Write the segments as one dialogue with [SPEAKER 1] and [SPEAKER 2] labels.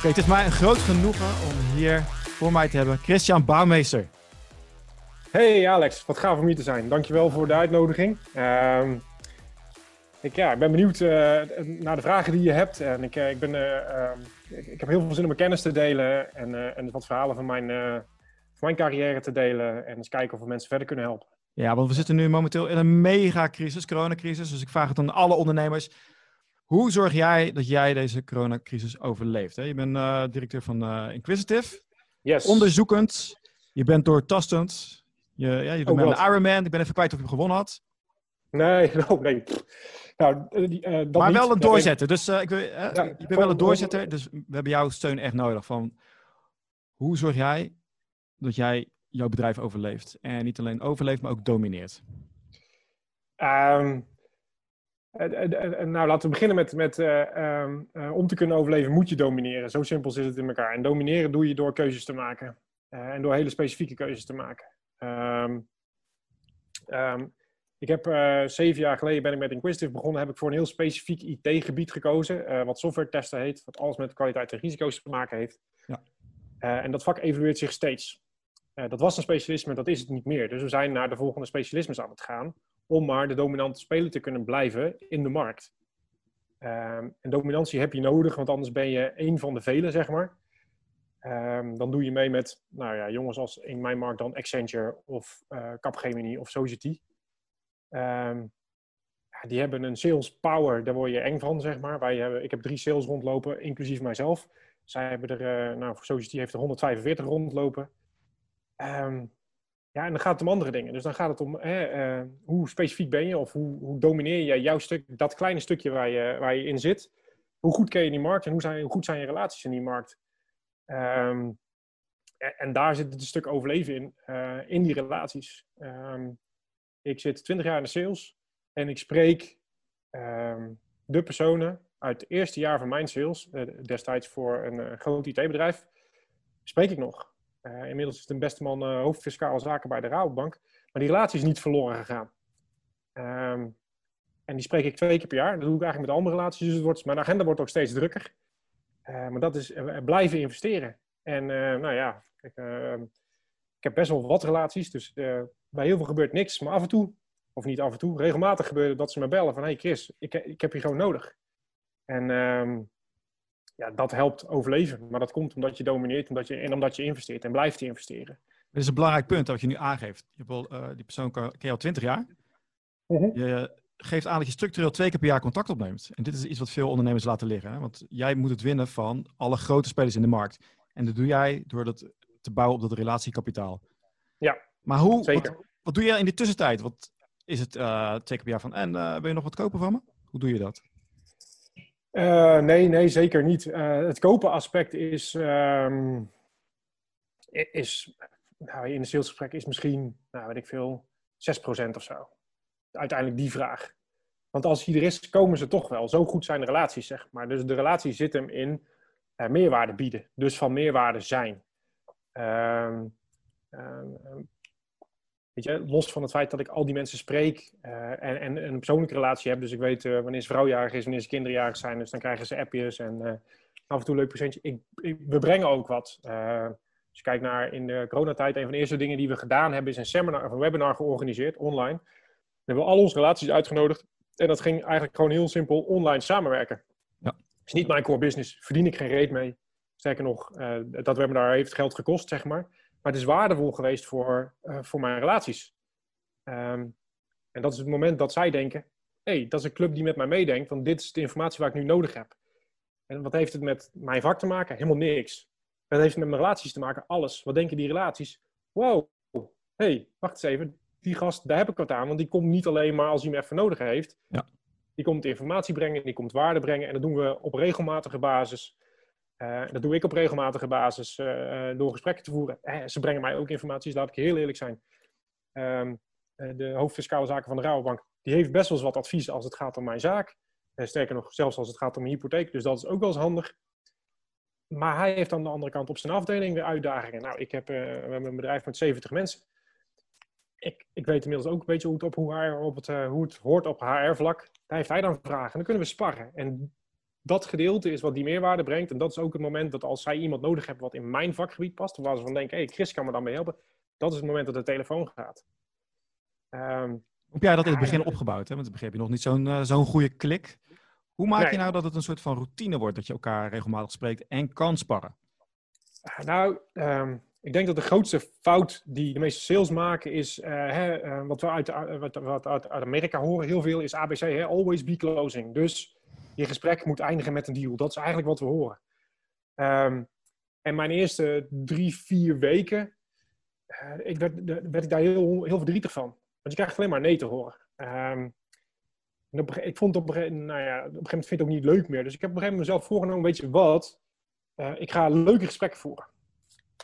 [SPEAKER 1] Oké, het is mij een groot genoegen om hier voor mij te hebben Christian Bouwmeester.
[SPEAKER 2] Hey Alex, wat gaaf om hier te zijn. Dankjewel voor de uitnodiging. Ehm, ik, ja, ik ben benieuwd uh, naar de vragen die je hebt. En ik, uh, ik, ben, uh, ik, ik, heb heel veel zin om mijn kennis te delen en, en wat verhalen van mijn, van mijn carrière te delen. En eens kijken of we mensen verder kunnen helpen.
[SPEAKER 1] Ja, want we zitten nu momenteel in een mega crisis, coronacrisis. Dus ik vraag het aan alle ondernemers. Hoe zorg jij dat jij deze coronacrisis overleeft? Hè? Je bent uh, directeur van uh, Inquisitive.
[SPEAKER 2] Yes.
[SPEAKER 1] Onderzoekend. Je bent doortastend. Je, ja, je doet oh, een Ironman. Ik ben even kwijt of je hem gewonnen had.
[SPEAKER 2] Nee, oh, nee. Nou, uh, dat
[SPEAKER 1] maar wel een doorzetter. Dus ik wil, ja, je bent wel een doorzetter. Dus we hebben jouw steun echt nodig. Van, hoe zorg jij dat jij jouw bedrijf overleeft? En niet alleen overleeft, maar ook domineert.
[SPEAKER 2] Um, nou, laten we beginnen met, met uh, um, uh, om te kunnen overleven moet je domineren. Zo simpel zit het in elkaar. En domineren doe je door keuzes te maken. Uh, en door hele specifieke keuzes te maken. Um, um, ik heb zeven jaar geleden ben ik met Inquisitive begonnen. Heb ik voor een heel specifiek IT-gebied gekozen. wat software testen heet. Wat alles met kwaliteit en risico's te maken heeft. Ja. en dat vak evolueert zich steeds. dat was een specialisme, dat is het niet meer. Dus we zijn naar de volgende specialismes aan het gaan om maar de dominante speler te kunnen blijven in de markt. Um, en dominantie heb je nodig, want anders ben je één van de velen, zeg maar. Um, dan doe je mee met, nou ja, jongens als in mijn markt dan Accenture of uh, Capgemini of Society. Ja, die hebben een sales power, daar word je eng van, zeg maar. Wij hebben, ik heb drie sales rondlopen, inclusief mijzelf. Zij hebben er, uh, nou, voor Society heeft er 145 rondlopen. Ja, en dan gaat het om andere dingen. Dus dan gaat het om hè, uh, hoe specifiek ben je of hoe, hoe domineer je jouw stuk, dat kleine stukje waar je, waar je in zit. Hoe goed ken je die markt en hoe, zijn, goed zijn je relaties in die markt? Um, en, daar zit het een stuk overleven in, uh, in die relaties. Um, ik zit 20 jaar in de sales en ik spreek um, de personen uit het eerste jaar van mijn sales, uh, destijds voor een groot IT-bedrijf, spreek ik nog. Uh, inmiddels is het een beste man uh, hoofdfiscale zaken bij de Rabobank. Maar die relatie is niet verloren gegaan. Um, en die spreek ik twee keer per jaar. Dat doe ik eigenlijk met andere relaties. Dus het wordt, mijn agenda wordt ook steeds drukker. Uh, maar dat is blijven investeren. En nou ja, ik, ehm, ik, heb best wel wat relaties. Dus bij heel veel gebeurt niks. Maar af en toe, of niet af en toe, regelmatig gebeurt dat ze me bellen van... Hey Chris, ik, ik heb je gewoon nodig. En um, ja, dat helpt overleven. Maar dat komt omdat je domineert omdat je, en omdat je investeert en blijft investeren.
[SPEAKER 1] Dit is een belangrijk punt wat je nu aangeeft. Je hebt al, uh, die persoon ken je al twintig jaar. Uh mhm. -huh. Je geeft aan dat je structureel twee keer per jaar contact opneemt. En dit is iets wat veel ondernemers laten liggen. Hè? Want jij moet het winnen van alle grote spelers in de markt. En dat doe jij door dat te bouwen op dat relatiekapitaal.
[SPEAKER 2] Ja,
[SPEAKER 1] maar hoe,
[SPEAKER 2] zeker.
[SPEAKER 1] Wat, wat doe je in die tussentijd? Wat is het uh, twee keer per jaar van, en uh, wil je nog wat kopen van me? Hoe doe je dat?
[SPEAKER 2] Uh, nee, nee, zeker niet. Uh, het kopen aspect is, um, is nou, in een salesgesprek is misschien, nou weet ik veel, 6% of zo. Uiteindelijk die vraag. Want als hij er is, komen ze toch wel. Zo goed zijn de relaties, zeg maar. Dus de relatie zit hem in uh, meerwaarde bieden. Dus van meerwaarde zijn. Um, Weet je, los van het feit dat ik al die mensen spreek uh, en, en, een persoonlijke relatie heb. Dus ik weet uh, wanneer ze vrouwjarig is, wanneer ze kinderjarig zijn. Dus dan krijgen ze appjes en uh, af en toe een leuk presentje. Ik, ik, we brengen ook wat. als je kijkt naar in de coronatijd, een van de eerste dingen die we gedaan hebben, is een seminar of een webinar georganiseerd, online. We hebben al onze relaties uitgenodigd. En dat ging eigenlijk gewoon heel simpel online samenwerken. Ja. is niet mijn core business, verdien ik geen reet mee. Sterker nog, dat webinar heeft geld gekost, zeg maar. Maar het is waardevol geweest voor, uh, voor mijn relaties. Um, en dat is het moment dat zij denken: hé, hey, dat is een club die met mij meedenkt, want dit is de informatie waar ik nu nodig heb. En wat heeft het met mijn vak te maken? Helemaal niks. Wat heeft het met mijn relaties te maken? Alles. Wat denken die relaties? Wow, hey, wacht eens even. Die gast, daar heb ik wat aan, want die komt niet alleen maar als hij me even nodig heeft. Ja. Die komt informatie brengen, die komt waarde brengen. En dat doen we op regelmatige basis. Uh, dat doe ik op regelmatige basis uh, door gesprekken te voeren. Eh, ze brengen mij ook informatie, dus laat ik heel eerlijk zijn. Um, de hoofdfiscale zaken van de Rabobank, die heeft best wel eens wat advies als het gaat om mijn zaak. sterker nog, zelfs als het gaat om mijn hypotheek. Dus dat is ook wel eens handig. Maar hij heeft aan de andere kant op zijn afdeling weer uitdagingen. Nou, ik heb, hebben een bedrijf met 70 mensen. Ik, ik weet inmiddels ook een beetje hoe het, op, hoe, HR, op het, hoe het hoort op HR-vlak. Daar heeft hij dan vragen. En dan kunnen we sparren. En dat gedeelte is wat die meerwaarde brengt. En dat is ook het moment dat als zij iemand nodig hebben wat in mijn vakgebied past, waar ze van denken, hé, hey, Chris kan me dan mee helpen. Dat is het moment dat de telefoon gaat.
[SPEAKER 1] Um, Heb jij dat in het begin opgebouwd? Hè? Want begin heb je nog niet zo'n uh, zo'n goede klik. Hoe maak je nou dat het een soort van routine wordt, dat je elkaar regelmatig spreekt en kan sparren?
[SPEAKER 2] Nou, um, ik denk dat de grootste fout die de meeste sales maken is, uh, hè, uh, wat we uit, wat, wat uit, Amerika horen heel veel, is ABC, hè, always be closing. Dus je gesprek moet eindigen met een deal. Dat is eigenlijk wat we horen. Um, en mijn eerste drie, vier weken, ik werd, werd, ik daar heel, heel verdrietig van. Want je krijgt alleen maar nee te horen. Um, op, ik vond op een, gegeven, nou ja, op een gegeven moment vind ik het ook niet leuk meer. Dus ik heb op een gegeven moment mezelf voorgenomen, weet je wat, ik ga leuke gesprekken voeren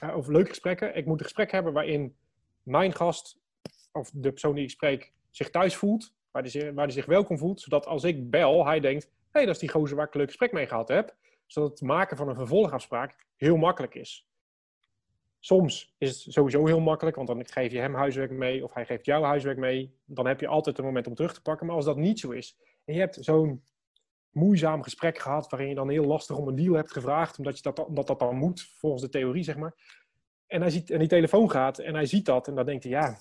[SPEAKER 2] uh, over leuke gesprekken. Ik moet een gesprek hebben waarin mijn gast, of de persoon die ik spreek, zich thuis voelt. Waar hij zich, zich welkom voelt. Zodat als ik bel, hij denkt, hé, hey, dat is die gozer waar ik een leuk gesprek mee gehad heb. Zodat het maken van een vervolgafspraak heel makkelijk is. Soms is het sowieso heel makkelijk, want dan geef je hem huiswerk mee of hij geeft jou huiswerk mee. Dan heb je altijd een moment om terug te pakken. Maar als dat niet zo is en je hebt zo'n moeizaam gesprek gehad waarin je dan heel lastig om een deal hebt gevraagd, omdat, je dat, omdat dat dan moet, volgens de theorie, zeg maar. En, hij ziet, en die telefoon gaat en hij ziet dat en dan denkt hij, ja,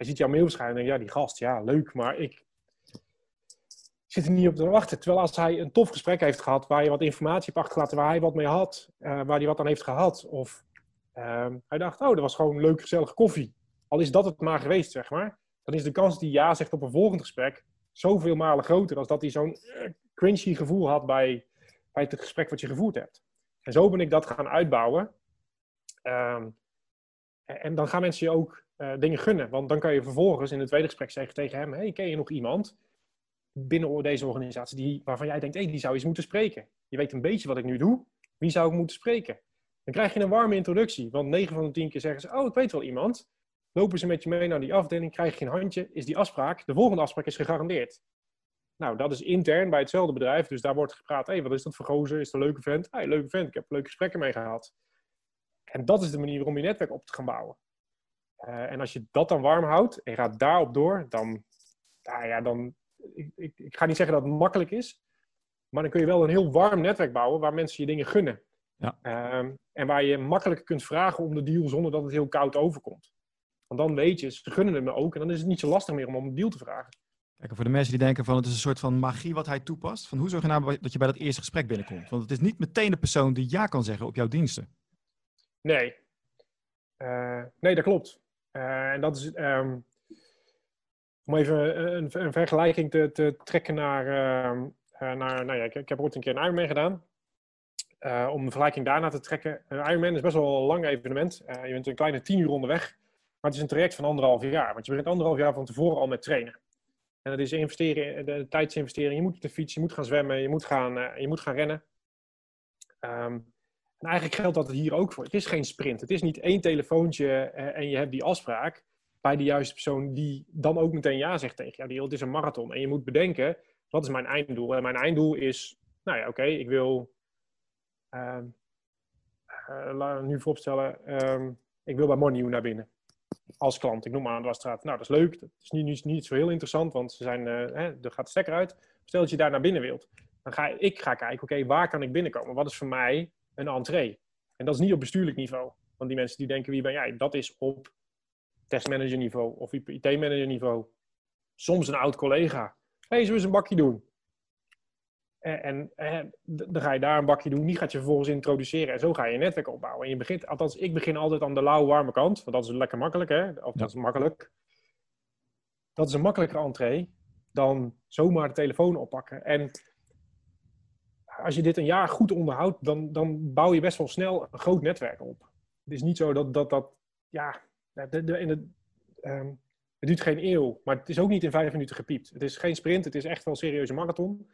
[SPEAKER 2] hij ziet jouw verschijnen en ja, die gast, ja, leuk, maar ik zit er niet op te wachten. Terwijl als hij een tof gesprek heeft gehad, waar je wat informatie hebt achtergelaten, waar hij wat mee had, uh, waar hij wat aan heeft gehad, of uh, hij dacht, oh, dat was gewoon leuk, gezellige koffie. Al is dat het maar geweest, zeg maar. Dan is de kans hij ja zegt op een volgend gesprek zoveel malen groter dan dat hij zo'n eh, cringy gevoel had bij, bij het gesprek wat je gevoerd hebt. En zo ben ik dat gaan uitbouwen. Um, en dan gaan mensen je ook uh, dingen gunnen. Want dan kan je vervolgens in het tweede gesprek zeggen tegen hem: Hey, ken je nog iemand binnen deze organisatie die, waarvan jij denkt: hey, die zou eens moeten spreken? Je weet een beetje wat ik nu doe. Wie zou ik moeten spreken? Dan krijg je een warme introductie. Want 9 van de 10 keer zeggen ze: Oh, ik weet wel iemand. Lopen ze met je mee naar die afdeling, krijg je een handje, is die afspraak. De volgende afspraak is gegarandeerd. Nou, dat is intern bij hetzelfde bedrijf. Dus daar wordt gepraat, hé, hey, wat is dat voor? Is het een leuke vent? Hey, leuke vent, ik heb leuke gesprekken mee gehad. En dat is de manier om je netwerk op te gaan bouwen. Uh, en als je dat dan warm houdt en je gaat daarop door, dan, nou ja, dan ik, ik, ik, ga niet zeggen dat het makkelijk is, maar dan kun je wel een heel warm netwerk bouwen waar mensen je dingen gunnen. Ja. Uh, en waar je makkelijk kunt vragen om de deal zonder dat het heel koud overkomt. Want dan weet je, ze gunnen het me ook en dan is het niet zo lastig meer om om een deal te vragen.
[SPEAKER 1] Kijk, voor de mensen die denken van het is een soort van magie wat hij toepast. Van hoe zorg je nou dat je bij dat eerste gesprek binnenkomt? Want het is niet meteen de persoon die ja kan zeggen op jouw diensten.
[SPEAKER 2] Nee. Uh, nee, dat klopt. Uh, en dat is... Um, om even een, een vergelijking te, te, trekken naar... Uh, naar nou ja, ik, ik, heb ooit een keer een Ironman gedaan. om een vergelijking daarna te trekken. Een Ironman is best wel een lang evenement. je bent een kleine tien uur onderweg. Maar het is een traject van anderhalf jaar. Want je begint anderhalf jaar van tevoren al met trainen. En dat is investeren, de tijdsinvestering. Je moet op de fiets, je moet gaan zwemmen, je moet gaan, je moet gaan rennen. Um, en eigenlijk geldt dat hier ook voor. Het is geen sprint. Het is niet één telefoontje uh, en je hebt die afspraak bij de juiste persoon die dan ook meteen ja zegt tegen jou. Het is een marathon. En je moet bedenken, wat is mijn einddoel? En mijn einddoel is, nou ja, oké, ik wil, uh, uh, laat nu vooropstellen, um, ik wil bij Money naar binnen als klant. Ik noem maar aan de wasstraat. Nou, dat is leuk. Dat is niet, niet, niet zo heel interessant, want ze zijn, uh, hè, er gaat stekker uit. Stel dat je daar naar binnen wilt. Dan ga ik ga kijken, oké, waar kan ik binnenkomen? Wat is voor mij een entree? En dat is niet op bestuurlijk niveau. Want die mensen die denken, wie ben jij? Dat is op testmanager niveau of IT-manager niveau. Soms een oud collega. Hé, hey, zullen we eens een bakje doen? En, en, dan ga je daar een bakje doen, die gaat je vervolgens introduceren. En zo ga je je netwerk opbouwen. En je begint, althans, ik begin altijd aan de lauw warme kant, want dat is lekker makkelijk, hè? Of dat is makkelijk. Dat is een makkelijkere entree dan zomaar de telefoon oppakken. En als je dit een jaar goed onderhoudt, dan, dan bouw je best wel snel een groot netwerk op. Het is niet zo dat dat, dat ja, de, de, in het, um, het duurt geen eeuw, maar het is ook niet in vijf minuten gepiept. Het is geen sprint, het is echt wel een serieuze marathon.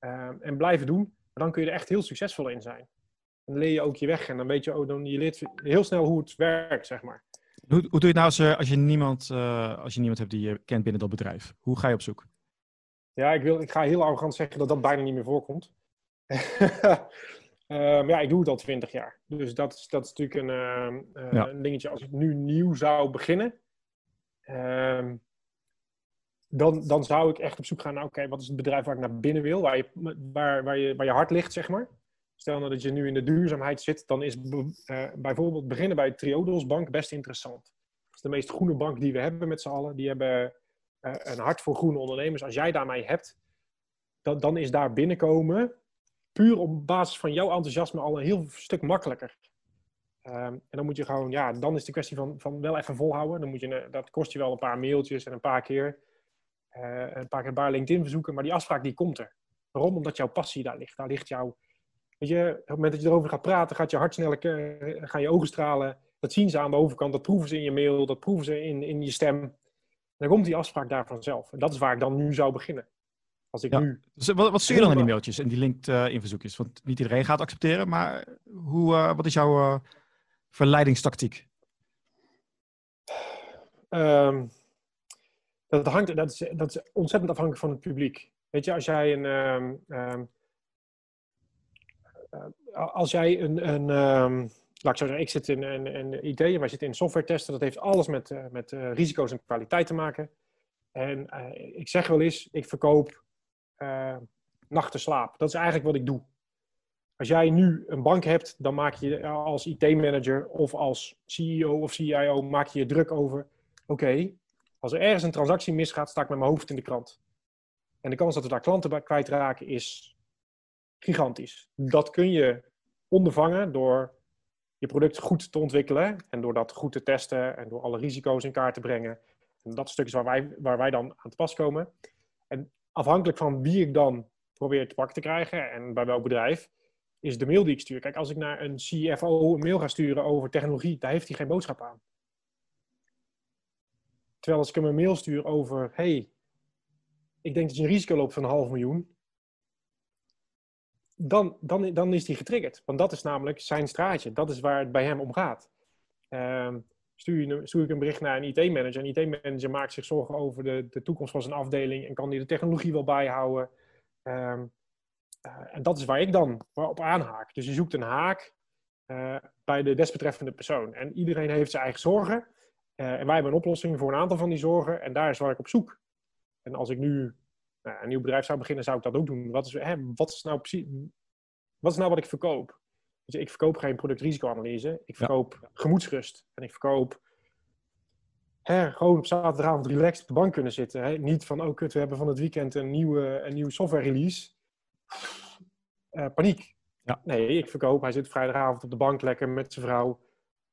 [SPEAKER 2] Uh, en blijven doen. Maar dan kun je er echt heel succesvol in zijn. En dan leer je ook je weg en dan weet je, oh, dan je leert heel snel hoe het werkt, zeg maar.
[SPEAKER 1] Hoe, hoe doe je het nou als, als, je niemand, uh, als je niemand hebt die je kent binnen dat bedrijf? Hoe ga je op zoek?
[SPEAKER 2] Ja, ik, wil, ik ga heel arrogant zeggen dat dat bijna niet meer voorkomt. Um, ja, ik doe het al twintig jaar. Dus dat is, dat is natuurlijk een, uh, ja. een dingetje. Als ik nu nieuw zou beginnen, um, dan, dan zou ik echt op zoek gaan naar, oké, wat is het bedrijf waar ik naar binnen wil, waar je, waar, waar, je, waar je hart ligt, zeg maar. Stel nou dat je nu in de duurzaamheid zit, dan is uh, bijvoorbeeld beginnen bij Triodos Bank best interessant. Dat is de meest groene bank die we hebben met z'n allen. Die hebben uh, een hart voor groene ondernemers. Als jij daarmee hebt, dan, dan is daar binnenkomen puur op basis van jouw enthousiasme al een heel stuk makkelijker. Um, en dan moet je gewoon, ja, dan is de kwestie van, van wel even volhouden. Dan moet je, dat kost je wel een paar mailtjes en een paar keer, uh, een paar keer een LinkedIn verzoeken. Maar die afspraak die komt er. Waarom? Omdat jouw passie daar ligt. Daar ligt jouw, weet je, op het moment dat je erover gaat praten, gaat je hart sneller, uh, gaan je ogen stralen. Dat zien ze aan de overkant, dat proeven ze in je mail, dat proeven ze in, in je stem. Dan komt die afspraak daar vanzelf. En dat is waar ik dan nu zou beginnen. Als ik nu...
[SPEAKER 1] Dus wat, wat stuur je dan in die mailtjes en die LinkedIn-verzoekjes? Want niet iedereen gaat accepteren, maar hoe, uh, wat is jouw verleidingstactiek?
[SPEAKER 2] Um, dat, hangt, dat, is, dat is ontzettend afhankelijk van het publiek. Weet je, als jij een. Um, um, als jij een. een laat ik zo zeggen, ik zit in, in, in IT en wij zitten in software testen. Dat heeft alles met, uh, met uh, risico's en kwaliteit te maken. En uh, ik zeg wel eens, ik verkoop nachten slaap. Dat is eigenlijk wat ik doe. Als jij nu een bank hebt, dan maak je als IT-manager of als CEO of CIO maak je je druk over. Oké, als er ergens een transactie misgaat, sta ik met mijn hoofd in de krant. En de kans dat we daar klanten bij kwijtraken is gigantisch. Dat kun je ondervangen door je product goed te ontwikkelen en door dat goed te testen en door alle risico's in kaart te brengen. En dat stuk is waar wij, waar wij dan aan te pas komen. En afhankelijk van wie ik dan probeer te pakken te krijgen en bij welk bedrijf, is de mail die ik stuur. Kijk, als ik naar een CFO een mail ga sturen over technologie, daar heeft hij geen boodschap aan. Terwijl als ik hem een mail stuur over, hey, ik denk dat je een risico loopt van een half miljoen, dan, dan, dan is hij getriggerd. Want dat is namelijk zijn straatje. Dat is waar het bij hem om gaat. Um, stuur, je, ik een bericht naar een IT-manager. Een IT-manager maakt zich zorgen over de, de toekomst van zijn afdeling en kan die de technologie wel bijhouden. Um, uh, en dat is waar ik dan op aanhaak. Dus je zoekt een haak uh, bij de desbetreffende persoon. En iedereen heeft zijn eigen zorgen. Uh, en wij hebben een oplossing voor een aantal van die zorgen. En daar is waar ik op zoek. En als ik nu nou, een nieuw bedrijf zou beginnen, zou ik dat ook doen. Wat is, hè, wat is nou precies... Wat is nou wat ik verkoop? Dus ik verkoop geen productrisicoanalyse. Ik verkoop ja. gemoedsrust. En ik verkoop hè, gewoon op zaterdagavond relaxed op de bank kunnen zitten. Hè? Niet van, oh kut, we hebben van het weekend een nieuwe, een nieuwe software release. Uh, paniek. Ja. Nee, ik verkoop. Hij zit vrijdagavond op de bank lekker met zijn vrouw.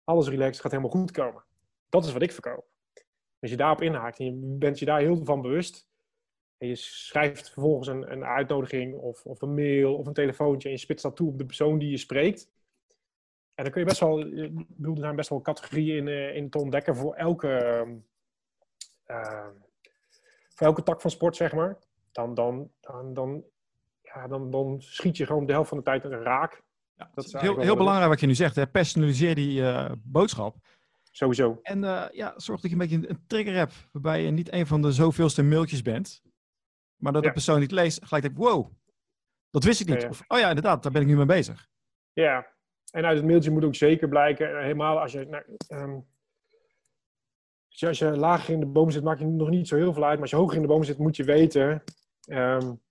[SPEAKER 2] Alles relaxed, gaat helemaal goed komen. Dat is wat ik verkoop. Als je daarop inhaakt en je bent je daar heel van bewust. En je schrijft vervolgens een, een uitnodiging of, of een mail of een telefoontje. En je spitst dat toe op de persoon die je spreekt. En dan kun je best wel, ik bedoel, er zijn best wel categorieën in, uh, in te ontdekken voor elke, uh, voor elke tak van sport, zeg maar. Dan, dan, dan, dan ja, dan, dan schiet je gewoon de helft van de tijd een raak.
[SPEAKER 1] Ja, dat is heel, heel belangrijk wat je nu zegt. Hè? Personaliseer die uh, boodschap.
[SPEAKER 2] Sowieso.
[SPEAKER 1] En uh, ja, zorg dat je een beetje een, trigger hebt. Waarbij je niet een van de zoveelste mailtjes bent. Maar dat de persoon die het leest gelijk denkt, wow, dat wist ik niet. Of, oh ja, inderdaad, daar ben ik nu mee bezig.
[SPEAKER 2] Ja, en uit het mailtje moet ook zeker blijken, eh, helemaal als je, nou, um, als je, lager in de boom zit, maakt je nog niet zo heel veel uit. Maar als je hoger in de boom zit, moet je weten um,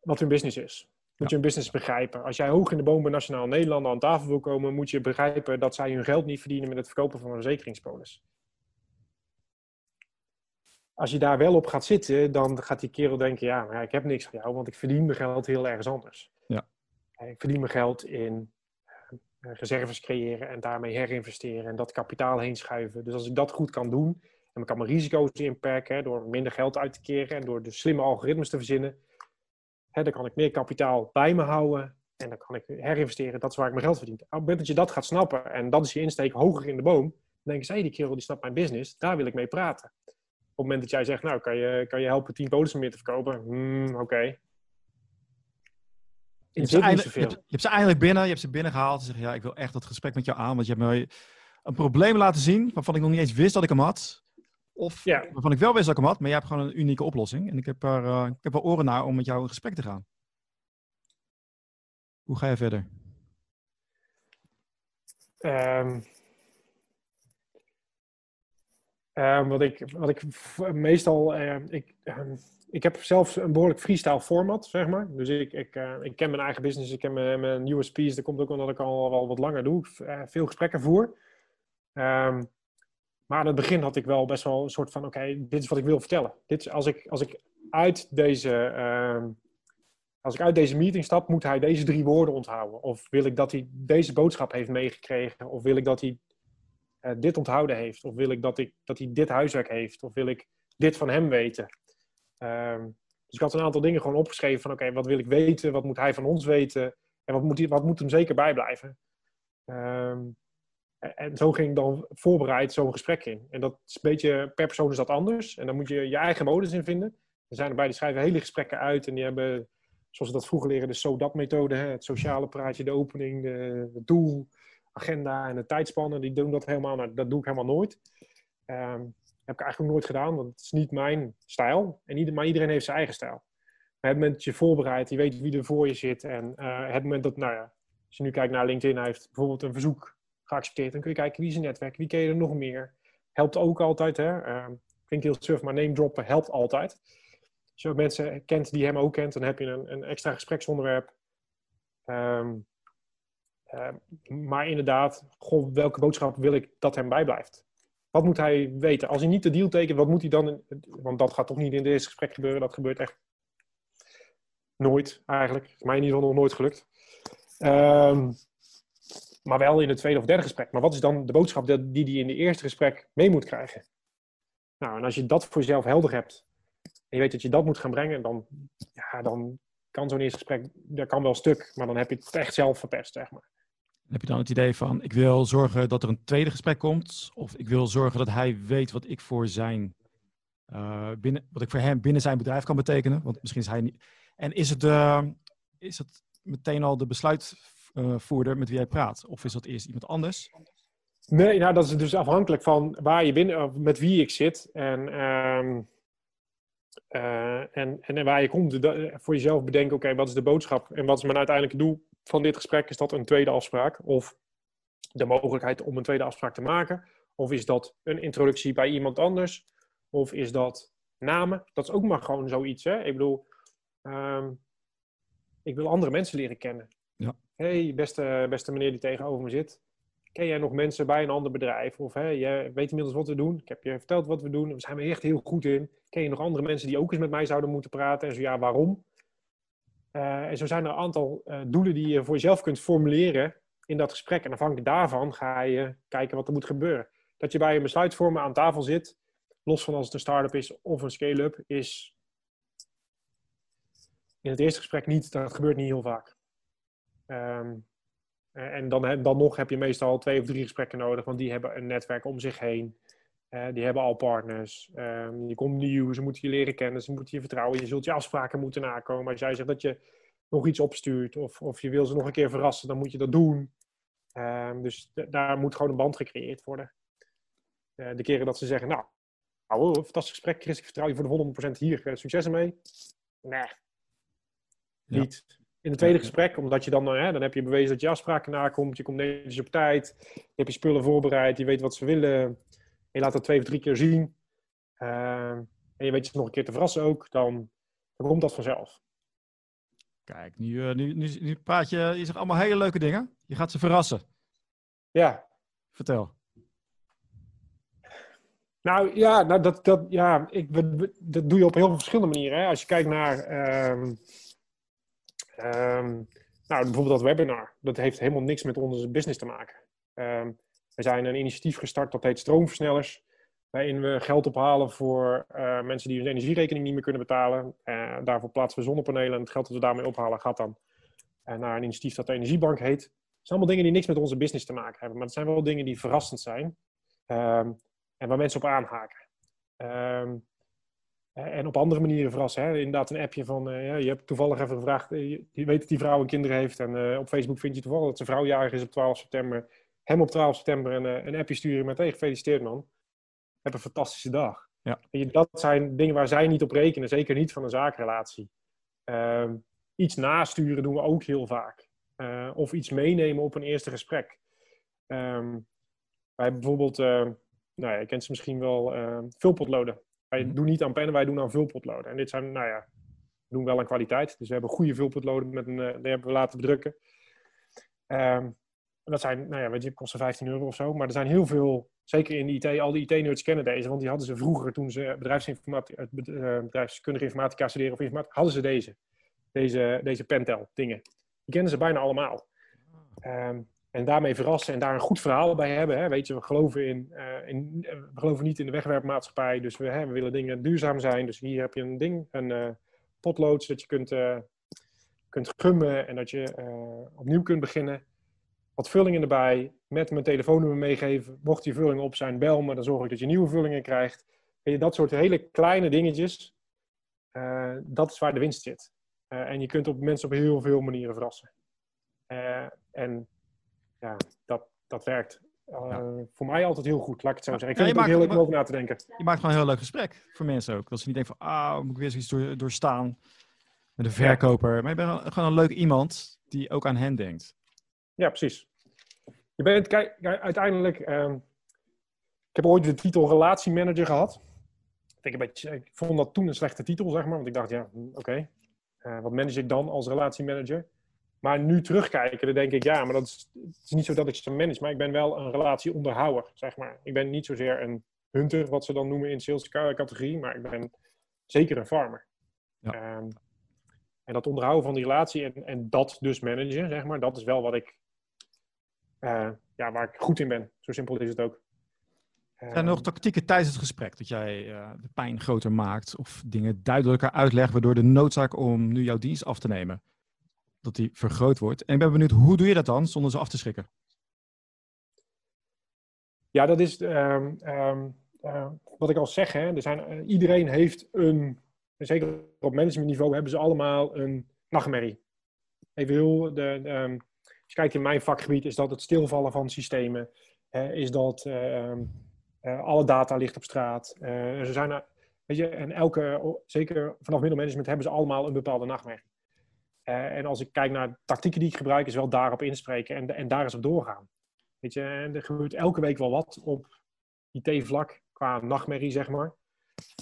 [SPEAKER 2] wat hun business is. Moet je hun business begrijpen. Als jij hoog in de boom bij Nationaal Nederlanden aan tafel wil komen, moet je begrijpen dat zij hun geld niet verdienen met het verkopen van een verzekeringspolis. Als je daar wel op gaat zitten, dan gaat die kerel denken: ja, maar ik heb niks van jou, want ik verdien mijn geld heel ergens anders.
[SPEAKER 1] Ja.
[SPEAKER 2] Ik verdien mijn geld in uh, reserves creëren en daarmee herinvesteren en dat kapitaal heen schuiven. Dus als ik dat goed kan doen en ik kan mijn risico's inperken door minder geld uit te keren en door de slimme algoritmes te verzinnen, dan kan ik meer kapitaal bij me houden en dan kan ik herinvesteren. Dat is waar ik mijn geld verdien. Op het moment dat je dat gaat snappen en dat is je insteek hoger in de boom, dan denk je, hey, die kerel die snapt mijn business, daar wil ik mee praten. Op het moment dat jij zegt, nou, kan je, kan je helpen 10 polissen meer te verkopen? Hmm, oké. Okay.
[SPEAKER 1] Je, hebt je, hebt, je hebt ze eigenlijk binnen, je hebt ze binnengehaald. En zeg ja, ik wil echt dat gesprek met jou aan, want je hebt me een probleem laten zien waarvan ik nog niet eens wist dat ik hem had. Of ja. waarvan ik wel wist dat ik hem had, maar jij hebt gewoon een unieke oplossing. En ik heb er uh, ik heb er oren naar om met jou in gesprek te gaan. Hoe ga je verder?
[SPEAKER 2] Um, Uh, wat, ik, wat ik meestal. Uh, ik, uh, ik heb zelf een behoorlijk freestyle format, zeg maar. Dus ik, ik, ik ken mijn eigen business, ik ken mijn, mijn USP's. Dat komt ook omdat ik al wel wat langer doe. veel gesprekken voer. Maar aan het begin had ik wel best wel een soort van: oké, dit is wat ik wil vertellen. Dit is, als, ik, als, ik uit deze, ehm, als ik uit deze meeting stap, moet hij deze drie woorden onthouden. Of wil ik dat hij deze boodschap heeft meegekregen? Of wil ik dat hij uh, dit onthouden heeft? Of wil ik dat, ik dat hij dit huiswerk heeft? Of wil ik dit van hem weten? Um, dus ik had een aantal dingen gewoon opgeschreven van oké, wat wil ik weten? Wat moet hij van ons weten? En wat moet, hij, wat moet hem zeker bijblijven? Um, en zo ging ik dan voorbereid zo'n gesprek in. En dat is een beetje, per persoon is dat anders. En dan moet je je eigen modus in vinden. Er zijn erbij die schrijven hele gesprekken uit en die hebben, zoals we dat vroeger leren, de SO-DAT-methode. Het sociale praatje, de opening, de, het doel, agenda en de tijdspannen. Die doen dat helemaal, nou, dat doe ik helemaal nooit. Um, heb ik eigenlijk nooit gedaan, want het is niet mijn stijl. En ieder, maar iedereen heeft zijn eigen stijl. Maar het moment dat je voorbereidt, je weet wie er voor je zit. En uh, het moment dat, nou ja, als je nu kijkt naar LinkedIn, hij heeft bijvoorbeeld een verzoek geaccepteerd. Dan kun je kijken wie is netwerk, wie ken je er nog meer. Helpt ook altijd, hè. Uh, klinkt heel surf, maar name droppen helpt altijd. Als je mensen kent die hem ook kent, dan heb je een, een extra gespreksonderwerp. Um, uh, maar inderdaad, welke boodschap wil ik dat hem bijblijft? Wat moet hij weten? Als hij niet de deal tekent, wat moet hij dan... Want dat gaat toch niet in dit gesprek gebeuren. Dat gebeurt echt nooit, eigenlijk. Is mij in ieder geval nog nooit gelukt. Um, maar wel in het tweede of derde gesprek. Maar wat is dan de boodschap die hij in de eerste gesprek mee moet krijgen? Nou, en als je dat voor jezelf helder hebt, en je weet dat je dat moet gaan brengen, dan, ja, dan kan zo'n eerste gesprek, dat kan wel stuk, maar dan heb je het echt zelf verpest, zeg maar.
[SPEAKER 1] Heb je dan het idee van, ik wil zorgen dat er een tweede gesprek komt, of ik wil zorgen dat hij weet wat ik voor zijn, uh, binnen, wat ik voor hem binnen zijn bedrijf kan betekenen? Want misschien is hij niet. En is het, uh, is het meteen al de besluit uh, voerder met wie jij praat? Of is dat eerst iemand anders?
[SPEAKER 2] Nee, nou, dat is dus afhankelijk van waar je binnen, met wie ik zit en, uh, uh, en, en waar je komt. voor jezelf bedenken, oké, wat is de boodschap en wat is mijn uiteindelijke doel van dit gesprek? Is dat een tweede afspraak of de mogelijkheid om een tweede afspraak te maken? Of is dat een introductie bij iemand anders? Of is dat namen? Dat is ook maar gewoon zoiets. Hè? Ik bedoel, um, ik wil andere mensen leren kennen. Ja hey, beste, beste meneer die tegenover me zit, ken jij nog mensen bij een ander bedrijf? Of hey, je weet inmiddels wat we doen. Ik heb je verteld wat we doen. We zijn er echt heel goed in. Ken je nog andere mensen die ook eens met mij zouden moeten praten? En zo ja, waarom? Uh, en zo zijn er een aantal uh, doelen die je voor jezelf kunt formuleren in dat gesprek. En afhankelijk daarvan ga je kijken wat er moet gebeuren. Dat je bij een besluitvormer aan tafel zit, los van als het een start-up is of een scale-up, is in het eerste gesprek niet. Dat gebeurt niet heel vaak. Um, en dan, dan nog heb je meestal twee of drie gesprekken nodig, want die hebben een netwerk om zich heen. Uh, die hebben al partners. Um, je komt nieuw, ze moeten je leren kennen, ze moeten je vertrouwen. Je zult je afspraken moeten nakomen. Als jij zegt dat je nog iets opstuurt of, of je wil ze nog een keer verrassen, dan moet je dat doen. Um, dus daar moet gewoon een band gecreëerd worden. Uh, de keren dat ze zeggen, nou, nou, fantastisch gesprek, Chris, ik vertrouw je voor de 100% hier. Uh, succes ermee. Nee, niet. In het tweede gesprek, omdat je dan, hè, dan heb je bewezen dat je afspraken nakomt, je komt netjes op tijd, je hebt je spullen voorbereid, je weet wat ze willen, je laat dat twee of drie keer zien, uh, en je weet je nog een keer te verrassen ook, dan, dan komt dat vanzelf.
[SPEAKER 1] Kijk, nu, uh, nu, nu, nu, praat je, je zegt allemaal hele leuke dingen. Je gaat ze verrassen.
[SPEAKER 2] Ja.
[SPEAKER 1] Vertel.
[SPEAKER 2] Nou ja, nou, dat, dat, ja ik, dat doe je op heel veel verschillende manieren. Hè. Als je kijkt naar... Uh, Um, nou, bijvoorbeeld dat webinar, dat heeft helemaal niks met onze business te maken. Um, we zijn een initiatief gestart dat heet Stroomversnellers, waarin we geld ophalen voor uh, mensen die hun energierekening niet meer kunnen betalen. Uh, daarvoor plaatsen we zonnepanelen en het geld dat we daarmee ophalen gaat dan uh, naar een initiatief dat de Energiebank heet. Het zijn allemaal dingen die niks met onze business te maken hebben, maar het zijn wel dingen die verrassend zijn um, en waar mensen op aanhaken. Eh, en op andere manieren verrassen. Hè? Inderdaad, een appje van, je hebt toevallig even gevraagd, je, weet dat die vrouw een kinderen heeft. En op Facebook vind je toevallig dat zijn vrouw jarig is op 12 september. Hem op 12 september een, een appje sturen met, hey, gefeliciteerd man. Heb een fantastische dag. Ja. Je, dat zijn dingen waar zij niet op rekenen, zeker niet van een zakenrelatie. Ehm, iets nasturen doen we ook heel vaak. of iets meenemen op een eerste gesprek. Um, wij hebben bijvoorbeeld nou ja, je kent ze misschien wel, uh, vulpotloden. Wij mhm. doen niet aan pennen, wij doen aan vulpotloden. En dit zijn, nou ja, doen wel een kwaliteit. Dus we hebben goede vulpotloden, met een, die hebben we laten bedrukken. Um, dat zijn, nou ja, weet je, kosten 15 euro of zo. Maar er zijn heel veel, zeker in de IT, al die IT-nerds kennen deze. Want die hadden ze vroeger, toen ze bedrijfsinformatica, uh, bedrijfskundige informatica studeren of informatica, hadden ze deze. Deze, deze Pentel dingen. Die kennen ze bijna allemaal. Um, en daarmee verrassen en daar een goed verhaal bij hebben. Hè. Weet je, we geloven, in, uh, in, we geloven niet in de wegwerpmaatschappij. Dus we, hè, we willen dingen duurzaam zijn. Dus hier heb je een ding, een uh, potlood, zodat je kunt, kunt gummen en dat je opnieuw kunt beginnen wat vullingen erbij, met mijn telefoonnummer meegeven. Mocht die vullingen op zijn, bel me, dan zorg ik dat je nieuwe vullingen krijgt. En je, dat soort hele kleine dingetjes, uh, dat is waar de winst zit. Uh, en je kunt op mensen op heel veel manieren verrassen. Uh, en ja, dat, dat werkt ja. voor mij altijd heel goed, laat ik het zo zeggen. Ik vind ja, het heel leuk om over na te denken.
[SPEAKER 1] Je maakt gewoon een heel leuk gesprek voor mensen ook. Dat ze niet denken van, ah, moet ik weer eens door, doorstaan met een verkoper. Maar je bent gewoon een leuk iemand die ook aan hen denkt.
[SPEAKER 2] Ja, precies. Je bent, kijk, uiteindelijk, um, ik heb ooit de titel relatiemanager gehad. Ik, een beetje, ik vond dat toen een slechte titel, zeg maar. Want ik dacht, ja, hm, oké, okay. uh, wat manage ik dan als relatiemanager? Maar nu terugkijken, dan denk ik, ja, maar dat is, het is niet zo dat ik ze manage, maar ik ben wel een relatieonderhouwer, zeg maar. Ik ben niet zozeer een hunter, wat ze dan noemen in sales categorie, maar ik ben zeker een farmer. Ja. Um, en dat onderhouden van die relatie en, en dat dus managen, zeg maar, dat is wel wat ik ja, waar ik goed in ben. Zo simpel is het ook.
[SPEAKER 1] Zijn er nog tactieken tijdens het gesprek dat jij uh, de pijn groter maakt of dingen duidelijker uitlegt, waardoor de noodzaak om nu jouw dienst af te nemen, dat die vergroot wordt? En ik ben benieuwd, hoe doe je dat dan zonder ze af te schrikken?
[SPEAKER 2] Ja, dat is um, um, uh, wat ik al zeg. Hè, er zijn, iedereen heeft een, zeker op managementniveau, hebben ze allemaal een nachtmerrie. Even heel, de, de um, als je kijkt in mijn vakgebied, is dat het stilvallen van systemen. is dat uh, alle data ligt op straat. Uh, er zijn, weet je, en elke, zeker vanaf middelmanagement, hebben ze allemaal een bepaalde nachtmerrie. en als ik kijk naar tactieken die ik gebruik, is wel daarop inspreken en, en daar eens op doorgaan. Weet je, en er gebeurt elke week wel wat op IT-vlak qua nachtmerrie, zeg maar.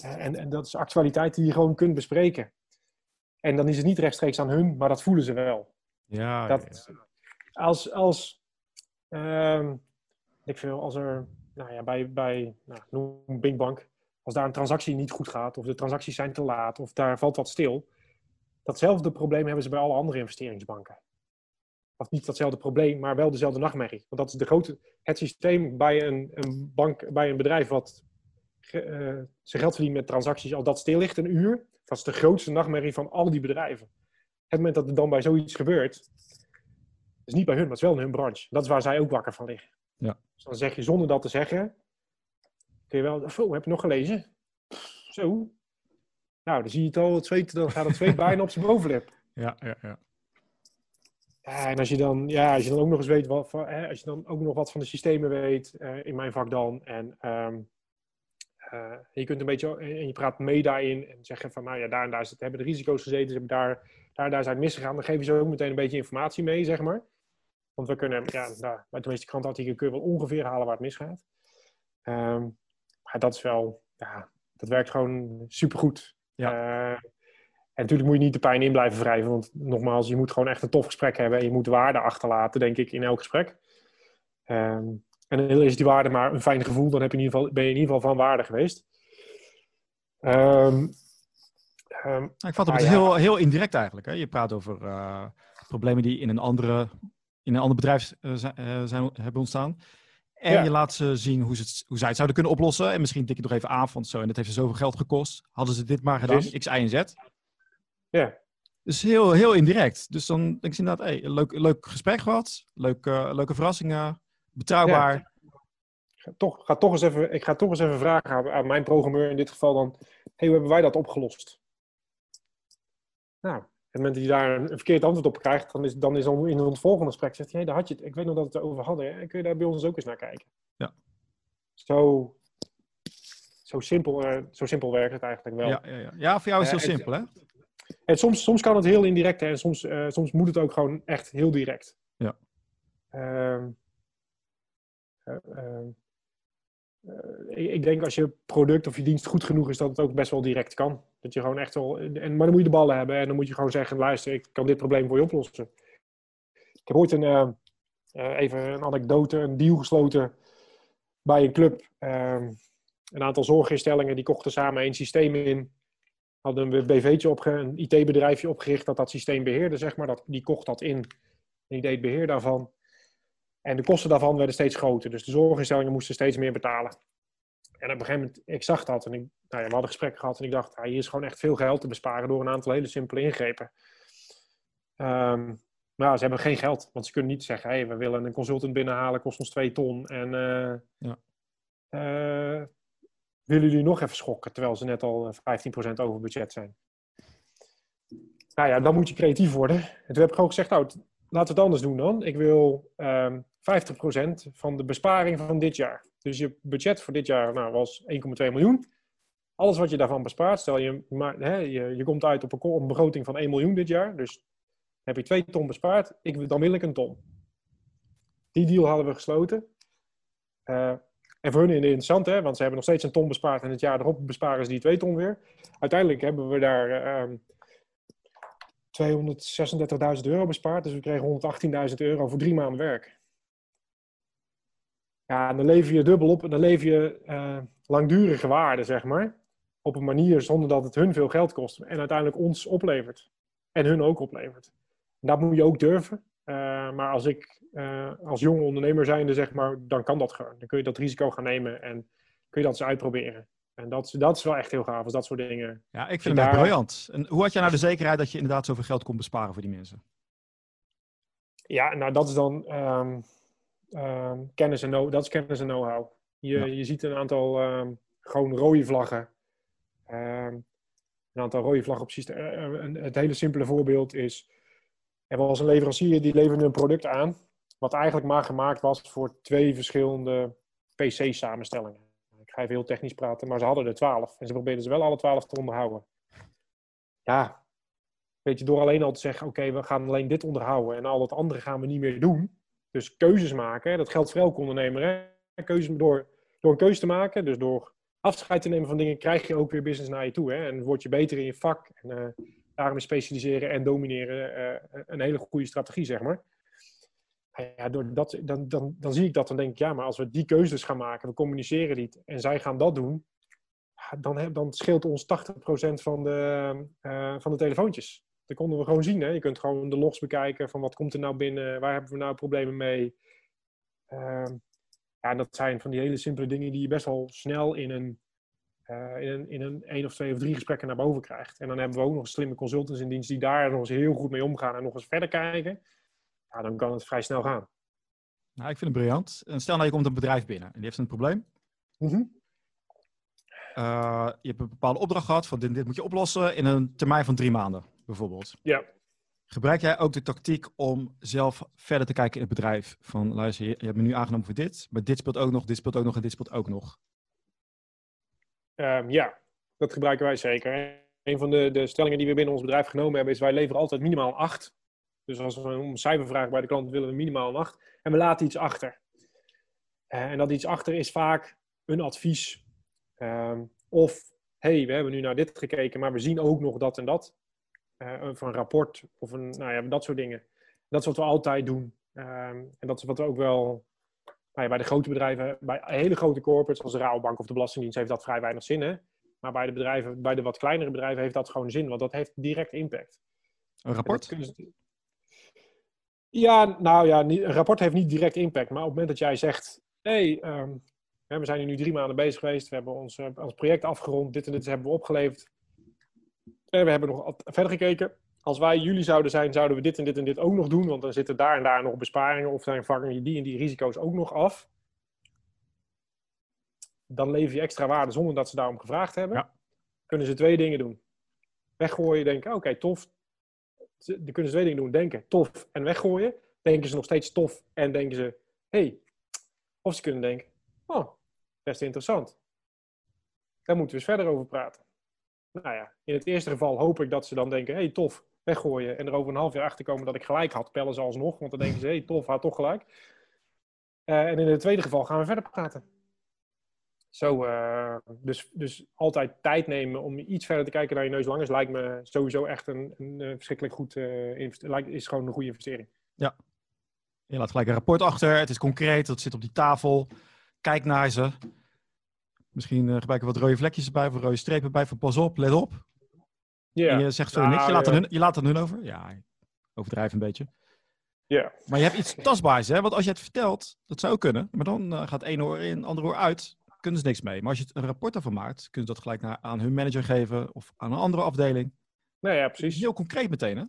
[SPEAKER 2] en, en dat is actualiteit die je gewoon kunt bespreken. En dan is het niet rechtstreeks aan hun, maar dat voelen ze wel.
[SPEAKER 1] Ja,
[SPEAKER 2] dat,
[SPEAKER 1] ja
[SPEAKER 2] als, als um, ik veel, als er nou ja, bij, bij nou, noem Big Bank, als daar een transactie niet goed gaat, of de transacties zijn te laat, of daar valt wat stil, datzelfde probleem hebben ze bij alle andere investeringsbanken. Of niet datzelfde probleem, maar wel dezelfde nachtmerrie. Want dat is de grote, het systeem bij een, een bank, bij een bedrijf wat uh, zijn geld verdient met transacties, als dat stil ligt een uur, dat is de grootste nachtmerrie van al die bedrijven. Het moment dat er dan bij zoiets gebeurt, is niet bij hun, maar het is wel in hun branche. Dat is waar zij ook wakker van liggen.
[SPEAKER 1] Ja.
[SPEAKER 2] Dus dan zeg je zonder dat te zeggen, kun je wel, oh, heb je nog gelezen? zo. Nou, dan zie je het al, het zweet, dan gaat het zweet bijna op zijn bovenlip.
[SPEAKER 1] Ja, ja, ja.
[SPEAKER 2] Ja, en als je dan, ja, als je dan ook nog eens weet wat van, hè, als je dan ook nog wat van de systemen weet, uh, in mijn vak dan, en um, uh, je kunt een beetje, en je praat mee daarin en zeggen van, nou ja, daar en daar hebben de risico's gezeten, ze hebben daar, daar en daar zijn misgegaan, dan geven ze ook meteen een beetje informatie mee, zeg maar. Want we kunnen, ja, nou, bij de meeste krantartikelen kun je wel ongeveer halen waar het misgaat. Um, maar dat is wel, ja, dat werkt gewoon supergoed. Ja. Uh, en natuurlijk moet je niet de pijn in blijven wrijven, want nogmaals, je moet gewoon echt een tof gesprek hebben en je moet waarde achterlaten, denk ik, in elk gesprek. Um, en dan is die waarde maar een fijn gevoel, dan heb je in ieder geval, ben je in ieder geval van waarde geweest. Um,
[SPEAKER 1] um, ik vat het ah, heel, heel indirect eigenlijk. Hè? Je praat over uh, problemen die in een andere in een ander bedrijf uh, zijn, hebben ontstaan. En je laat ze zien hoe, ze het, hoe zij het zouden kunnen oplossen. En misschien tik je nog even aan van zo. En dat heeft ze zoveel geld gekost. Hadden ze dit maar gedaan, X, Y en Z.
[SPEAKER 2] Ja.
[SPEAKER 1] Dus heel, heel indirect. Dus dan denk ik inderdaad, hey, leuk, leuk gesprek gehad. Leuk, uh, leuke verrassingen. Betrouwbaar.
[SPEAKER 2] Ja. Toch, ga toch eens even, ik ga toch eens even vragen aan, aan mijn programmeur in dit geval dan. hey, hoe hebben wij dat opgelost? Nou, het moment dat je daar een, verkeerd antwoord op krijgt, dan is, dan is in het volgende gesprek zegt hij, hey, daar had je het. Ik weet nog dat we het erover hadden. Hè? Kun je daar bij ons ook eens naar kijken?
[SPEAKER 1] Ja.
[SPEAKER 2] Zo, zo, simpel, uh, zo simpel werkt het eigenlijk wel.
[SPEAKER 1] Ja, ja, ja. ja voor jou is het heel uh, simpel, hè?
[SPEAKER 2] En soms, soms kan het heel indirect hè? en soms, uh, soms moet het ook gewoon echt heel direct.
[SPEAKER 1] Ja.
[SPEAKER 2] Ehm, ik, denk als je product of je dienst goed genoeg is, dat het ook best wel direct kan. Dat je gewoon echt wel. En, maar dan moet je de ballen hebben en dan moet je gewoon zeggen: luister, ik kan dit probleem voor je oplossen. Ik heb ooit een, even een anekdote, een deal gesloten bij een club. Ehm, een aantal zorginstellingen die kochten samen één systeem in. Hadden een BV'tje opge, een IT-bedrijfje opgericht dat dat systeem beheerde, zeg maar. Dat, die kocht dat in. En die deed beheer daarvan. En de kosten daarvan werden steeds groter. Dus de zorginstellingen moesten steeds meer betalen. En op een gegeven moment, ik zag dat en ik, nou ja, we hadden gesprekken gehad en ik dacht, hier is gewoon echt veel geld te besparen door een aantal hele simpele ingrepen. Um, maar ze hebben geen geld, want ze kunnen niet zeggen, hey, we willen een consultant binnenhalen, kost ons twee ton. En uh, ja. uh, willen jullie nog even schokken, terwijl ze net al 15% over budget zijn. Nou ja, dan moet je creatief worden. En toen heb ik gewoon gezegd, nou, laten we het anders doen dan. Ik wil um, ehm, 50% van de besparing van dit jaar. Dus je budget voor dit jaar nou, was 1,2 miljoen. Alles wat je daarvan bespaart, stel je, maar, hè, je, je komt uit op een, begroting van 1 miljoen dit jaar. Dus heb je 2 ton bespaard, ik, dan wil ik een ton. Die deal hadden we gesloten. Uh, en voor hun interessant, hè, want ze hebben nog steeds een ton bespaard en het jaar erop besparen ze die 2 ton weer. Uiteindelijk hebben we daar uh, 236.000 euro bespaard. Dus we kregen 118.000 euro voor drie maanden werk. Ja, dan lever je dubbel op en dan lever je uh, langdurige waarde, zeg maar. Op een manier zonder dat het hun veel geld kost. En uiteindelijk ons oplevert. En hun ook oplevert. Dat moet je ook durven. Uh, maar als ik uh, als jonge ondernemer zijnde, zeg maar, dan kan dat gewoon. Dan kun je dat risico gaan nemen en kun je dat eens uitproberen. En dat, dat is wel echt heel gaaf, als dat soort dingen.
[SPEAKER 1] Ja, ik vind het daar... briljant. En hoe had jij nou de zekerheid dat je inderdaad zoveel geld kon besparen voor die mensen?
[SPEAKER 2] Ja, nou dat is dan um, um, kennis en know, dat is kennis en know-how. Je, ja. je ziet een aantal um, gewoon rode vlaggen. een aantal rode vlaggen op systeem. Uh, het hele simpele voorbeeld is, er was een leverancier die leverde een product aan, wat eigenlijk maar gemaakt was voor twee verschillende PC-samenstellingen ga even heel technisch praten, maar ze hadden er twaalf. En ze probeerden ze wel alle twaalf te onderhouden. Ja, weet je, door alleen al te zeggen, oké, we gaan alleen dit onderhouden en al het andere gaan we niet meer doen. Dus keuzes maken, dat geldt voor elke ondernemer. Hè? Keuzes, door, door een keuze te maken, dus door afscheid te nemen van dingen, krijg je ook weer business naar je toe. Hè? En word je beter in je vak. En uh, daarom is specialiseren en domineren uh, een hele goede strategie, zeg maar ja, door dat, dan, dan, dan zie ik dat, dan denk ik, ja, maar als we die keuzes gaan maken, we communiceren niet en zij gaan dat doen, dan, dan scheelt ons 80% van de, uh, van de telefoontjes. Dat konden we gewoon zien. Hè? Je kunt gewoon de logs bekijken van wat komt er nou binnen, waar hebben we nou problemen mee. Uh, ja, dat zijn van die hele simpele dingen die je best wel snel in een, uh, in een, in een één of twee of drie gesprekken naar boven krijgt. En dan hebben we ook nog slimme consultants in dienst die daar nog eens heel goed mee omgaan en nog eens verder kijken ja, dan kan het vrij snel gaan.
[SPEAKER 1] Nou, ik vind het briljant. En stel nou, je komt een bedrijf binnen en die heeft een probleem.
[SPEAKER 2] Mhm.
[SPEAKER 1] Uh, je hebt een bepaalde opdracht gehad van dit, dit moet je oplossen in een termijn van drie maanden, bijvoorbeeld.
[SPEAKER 2] Ja.
[SPEAKER 1] Gebruik jij ook de tactiek om zelf verder te kijken in het bedrijf? Van luister, je, je hebt me nu aangenomen voor dit, maar dit speelt ook nog, dit speelt ook nog en dit speelt ook nog.
[SPEAKER 2] Um, ja, dat gebruiken wij zeker. Een van de, de stellingen die we binnen ons bedrijf genomen hebben is wij leveren altijd minimaal acht dus als we om een cijfer vragen bij de klant, willen we minimaal een 8. En we laten iets achter. Uh, en dat iets achter is vaak een advies. Uh, of, hey, we hebben nu naar dit gekeken, maar we zien ook nog dat en dat. Uh, of een rapport, of een, nou ja, dat soort dingen. Dat is wat we altijd doen. Ehm, en dat is wat we ook wel nou ja, bij de grote bedrijven, bij hele grote corporates als de Rabobank of de Belastingdienst heeft dat vrij weinig zin. Hè? Maar bij de bedrijven, bij de wat kleinere bedrijven heeft dat gewoon zin, want dat heeft direct impact.
[SPEAKER 1] Een rapport?
[SPEAKER 2] Ja, nou ja, een rapport heeft niet direct impact. Maar op het moment dat jij zegt: hé, hey, um, we zijn nu drie maanden bezig geweest, we hebben ons, uh, ons project afgerond, dit en dit hebben we opgeleverd. En we hebben nog verder gekeken. Als wij jullie zouden zijn, zouden we dit en dit en dit ook nog doen, want dan zitten daar en daar nog besparingen of dan vangen je die en die risico's ook nog af. Dan lever je extra waarde zonder dat ze daarom gevraagd hebben. Ja. Kunnen ze twee dingen doen. Weggooien, denken, oké, tof, dan kunnen ze twee dingen doen. Denken, tof en weggooien. Denken ze nog steeds tof en denken ze, hey. Of ze kunnen denken, oh, best interessant. Daar moeten we eens verder over praten. Nou ja, in het eerste geval hoop ik dat ze dan denken, hey, tof, weggooien. En er over een half jaar achter komen dat ik gelijk had, pellen ze alsnog. Want dan denken ze, hey, tof, had toch gelijk. Uh, en in het tweede geval gaan we verder praten. Zo, uh, dus, dus altijd tijd nemen om iets verder te kijken naar je neus langers lijkt me sowieso echt een, een, een verschrikkelijk goed uh, investering. Is gewoon een goede investering.
[SPEAKER 1] Ja. Je laat gelijk een rapport achter. Het is concreet. Het zit op die tafel. Kijk naar ze. Misschien uh, gebruiken we wat rode vlekjes erbij of rode strepen bij. Van pas op, let op. Ja. En je zegt zo niks. Je laat, er hun, je laat er hun over. Ja, overdrijf een beetje.
[SPEAKER 2] Ja.
[SPEAKER 1] Maar je hebt iets tastbaars, hè? Want als je het vertelt, dat zou kunnen. Maar dan uh, gaat één oor in, ander oor uit. Kunnen ze niks mee. Maar als je het een rapport daarvan maakt, kunnen ze dat gelijk naar, aan hun manager geven of aan een andere afdeling.
[SPEAKER 2] Nou ja, precies.
[SPEAKER 1] Heel concreet meteen, hè?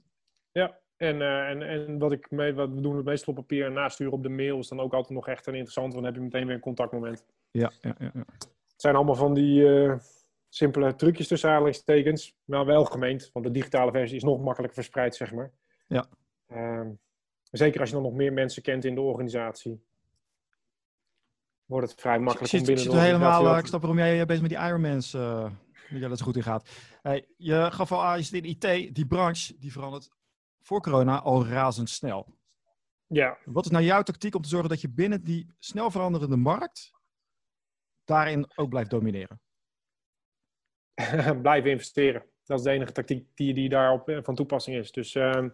[SPEAKER 2] Ja, en, uh, en, en wat, ik mee, wat we doen het meestal op papier en nasturen op de mail is dan ook altijd nog echt een interessant, want dan heb je meteen weer een contactmoment.
[SPEAKER 1] Ja, ja, ja. ja.
[SPEAKER 2] Het zijn allemaal van die uh, simpele trucjes tussen aanhalingstekens, maar wel gemeend, want de digitale versie is nog makkelijker verspreid, zeg maar.
[SPEAKER 1] Ja.
[SPEAKER 2] Uh, zeker als je dan nog meer mensen kent in de organisatie, wordt het vrij makkelijk
[SPEAKER 1] ik,
[SPEAKER 2] om binnen
[SPEAKER 1] ik, helemaal, uh, Ik snap waarom jij bezig met die Ironmans, uh, dat zo goed in gaat. Hey, je gaf al aan, je zit in IT, die branche, die verandert voor corona al razendsnel.
[SPEAKER 2] Ja.
[SPEAKER 1] Wat is nou jouw tactiek om te zorgen dat je binnen die snel veranderende markt daarin ook blijft domineren?
[SPEAKER 2] Blijven investeren. Dat is de enige tactiek die, die daarop eh, van toepassing is. Dus uh,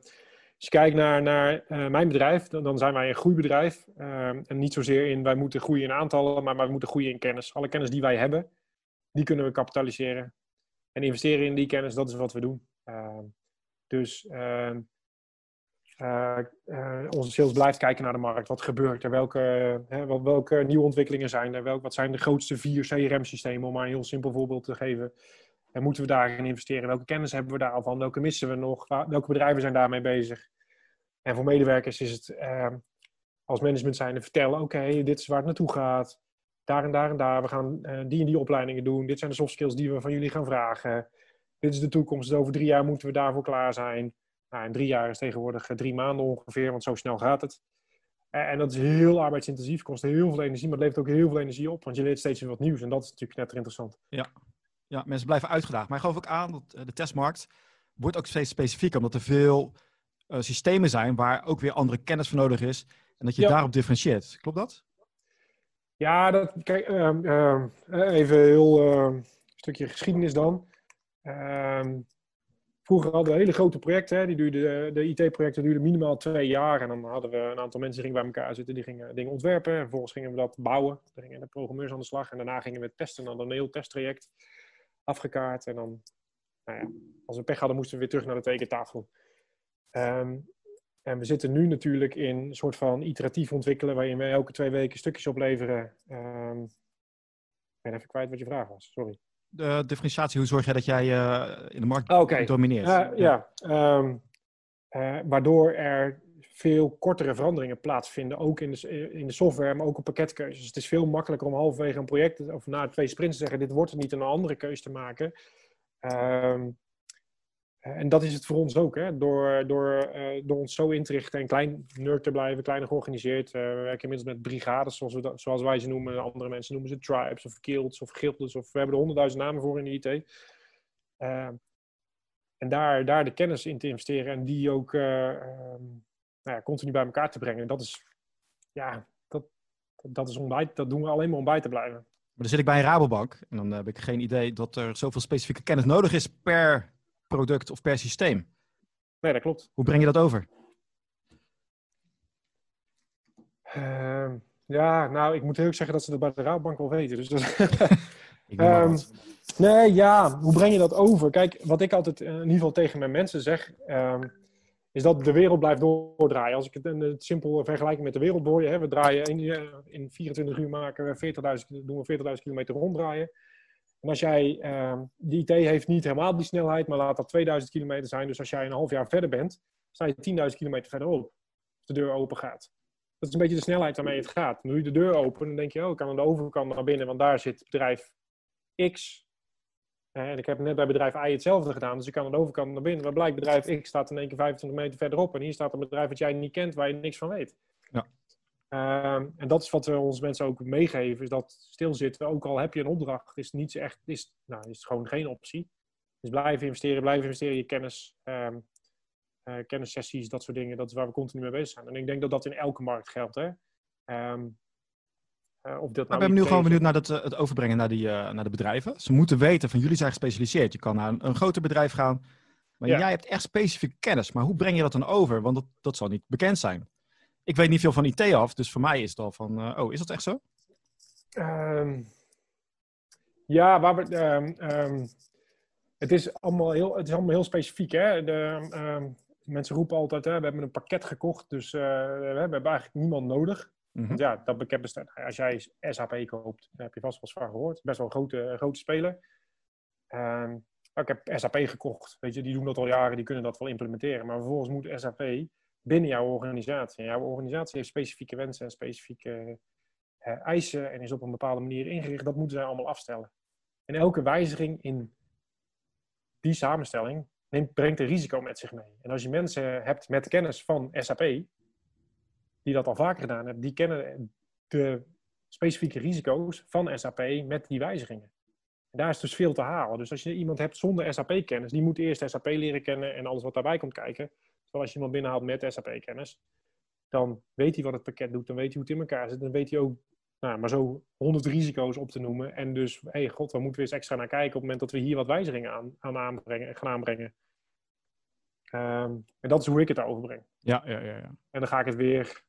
[SPEAKER 2] als je kijkt naar, naar uh, mijn bedrijf, dan, zijn wij een groeibedrijf. Uh, en niet zozeer in wij moeten groeien in aantallen, maar, maar we moeten groeien in kennis. Alle kennis die wij hebben, die kunnen we kapitaliseren. En investeren in die kennis, dat is wat we doen. Ehm, dus uh, onze sales blijft kijken naar de markt. Wat gebeurt er? Welke, uh, welke nieuwe ontwikkelingen zijn er? Welk, wat zijn de grootste vier CRM-systemen? Om maar een heel simpel voorbeeld te geven. En moeten we daarin investeren? Welke kennis hebben we daarvan? Welke missen we nog? Welke bedrijven zijn daarmee bezig? En voor medewerkers is het ehm, als management zijnde vertellen: oké, dit is waar het naartoe gaat. Daar en daar en daar. We gaan uh, die en die opleidingen doen. Dit zijn de soft skills die we van jullie gaan vragen. Dit is de toekomst. Dus over drie jaar moeten we daarvoor klaar zijn. Nou, en drie jaar is tegenwoordig drie maanden ongeveer, want zo snel gaat het. En dat is heel arbeidsintensief, kost heel veel energie, maar het levert ook heel veel energie op, want je leert steeds weer wat nieuws en dat is natuurlijk net interessant.
[SPEAKER 1] Ja, ja mensen blijven uitgedaagd. Maar ik geloof ook aan dat de testmarkt wordt ook steeds specifieker, omdat er veel uh, systemen zijn waar ook weer andere kennis voor nodig is en dat je ja. daarop differentieert. Klopt dat?
[SPEAKER 2] Ja, dat, kijk, uh, uh, even een heel stukje geschiedenis dan. Ehm, Vroeger hadden we hele grote projecten. Hè. Die duurden, de IT-projecten duurden minimaal twee jaar. En dan hadden we een aantal mensen die bij elkaar zitten. Die gingen dingen ontwerpen. En vervolgens gingen we dat bouwen. Dan gingen de programmeurs aan de slag. En daarna gingen we testen. En dan een heel testtraject afgekaart. En dan, nou ja, als we pech hadden, moesten we weer terug naar de tekentafel. Um, en we zitten nu natuurlijk in een soort van iteratief ontwikkelen. Waarin we elke twee weken stukjes opleveren. Um, ik ben even kwijt wat je vraag was. Sorry
[SPEAKER 1] de differentiatie, hoe zorg jij dat jij uh, in de markt okay. domineert?
[SPEAKER 2] Uh, ja, ja. Um, uh, waardoor er veel kortere veranderingen plaatsvinden, ook in de, in de software, maar ook op pakketkeuzes. Het is veel makkelijker om halverwege een project of na twee sprints te zeggen, dit wordt het niet, een andere keuze te maken. Um, en dat is het voor ons ook, hè? Door, door, uh, door ons zo in te richten en klein nerd te blijven, kleiner georganiseerd. Uh, we werken inmiddels met brigades, zoals, we zoals wij ze noemen. Andere mensen noemen ze tribes of guilds of gildes. Of, we hebben er honderdduizend namen voor in de IT. Uh, en daar, daar de kennis in te investeren en die ook um, nou ja, continu bij elkaar te brengen. Dat is, ja, dat, dat, is ontbijt, dat doen we alleen maar om bij te blijven. Maar
[SPEAKER 1] dan zit ik bij een Rabobank en dan heb ik geen idee dat er zoveel specifieke kennis nodig is per product of per systeem.
[SPEAKER 2] Nee, dat klopt.
[SPEAKER 1] Hoe breng je dat over?
[SPEAKER 2] Uh, ja, nou, ik moet heel zeggen dat ze dat bij de Raadbank wel weten. Dus dat...
[SPEAKER 1] um,
[SPEAKER 2] nee, ja, hoe breng je dat over? Kijk, wat ik altijd in ieder geval tegen mijn mensen zeg, um, is dat de wereld blijft doordraaien. Als ik het een, simpel vergelijking met de wereldboy, hè, we draaien in, in 24 uur maken we 40.000, doen we 40.000 kilometer ronddraaien. En als jij, uh, die IT heeft niet helemaal die snelheid, maar laat dat 2000 kilometer zijn. Dus als jij een half jaar verder bent, sta je 10.000 kilometer verderop. Als de deur open gaat. Dat is een beetje de snelheid waarmee het gaat. Nu je de deur open, dan denk je, oh, ik kan aan de overkant naar binnen, want daar zit bedrijf X. En ik heb net bij bedrijf Y hetzelfde gedaan, dus ik kan aan de overkant naar binnen. Maar blijkt bedrijf X staat in één keer 25 meter verderop. En hier staat een bedrijf dat jij niet kent, waar je niks van weet.
[SPEAKER 1] Ja.
[SPEAKER 2] Uh, en dat is wat we onze mensen ook meegeven, is dat stilzitten, ook al heb je een opdracht, is niet echt, is, nou, is gewoon geen optie. Dus blijven investeren, blijven investeren in je kennis, um, uh, kennissessies, dat soort dingen, dat is waar we continu mee bezig zijn. En ik denk dat dat in elke markt geldt. Hè? Um, Uh, of dat
[SPEAKER 1] nou ik ben nu gewoon benieuwd naar het, het overbrengen naar, die, naar de bedrijven. Ze moeten weten van jullie zijn gespecialiseerd. Je kan naar een, een groter bedrijf gaan. Maar jij hebt echt specifieke kennis. Maar hoe breng je dat dan over? Want dat, dat zal niet bekend zijn. Ik weet niet veel van IT af, dus voor mij is het al van, oh, is dat echt zo?
[SPEAKER 2] Um, ja, waar we, um, het, is allemaal heel, het is allemaal heel specifiek. Hè? De, mensen roepen altijd, hè, we hebben een pakket gekocht, dus we hebben eigenlijk niemand nodig. Mm -hmm. Ja, dat pakket bestaat. Als jij SAP koopt, heb je vast wel eens van gehoord. Best wel een grote, grote speler. ik heb SAP gekocht. Weet je, die doen dat al jaren, die kunnen dat wel implementeren. Maar vervolgens moet SAP binnen jouw organisatie. En jouw organisatie heeft specifieke wensen en specifieke uh, eisen en is op een bepaalde manier ingericht. Dat moeten zij allemaal afstellen. En elke wijziging in die samenstelling neemt, brengt een risico met zich mee. En als je mensen hebt met kennis van SAP, die dat al vaker gedaan hebben, die kennen de specifieke risico's van SAP met die wijzigingen. En daar is dus veel te halen. Dus als je iemand hebt zonder SAP-kennis, die moet eerst SAP leren kennen en alles wat daarbij komt kijken. Terwijl als je iemand binnenhaalt met SAP-kennis, dan weet hij wat het pakket doet, dan weet hij hoe het in elkaar zit, dan weet hij ook nou, maar zo honderd risico's op te noemen. En dus, hé hey, god, waar moeten we eens extra naar kijken op het moment dat we hier wat wijzigingen aan, aan aanbrengen, gaan aanbrengen. Ehm, en dat is hoe ik het daarover breng.
[SPEAKER 1] Ja, ja, ja. ja.
[SPEAKER 2] En dan ga ik het weer,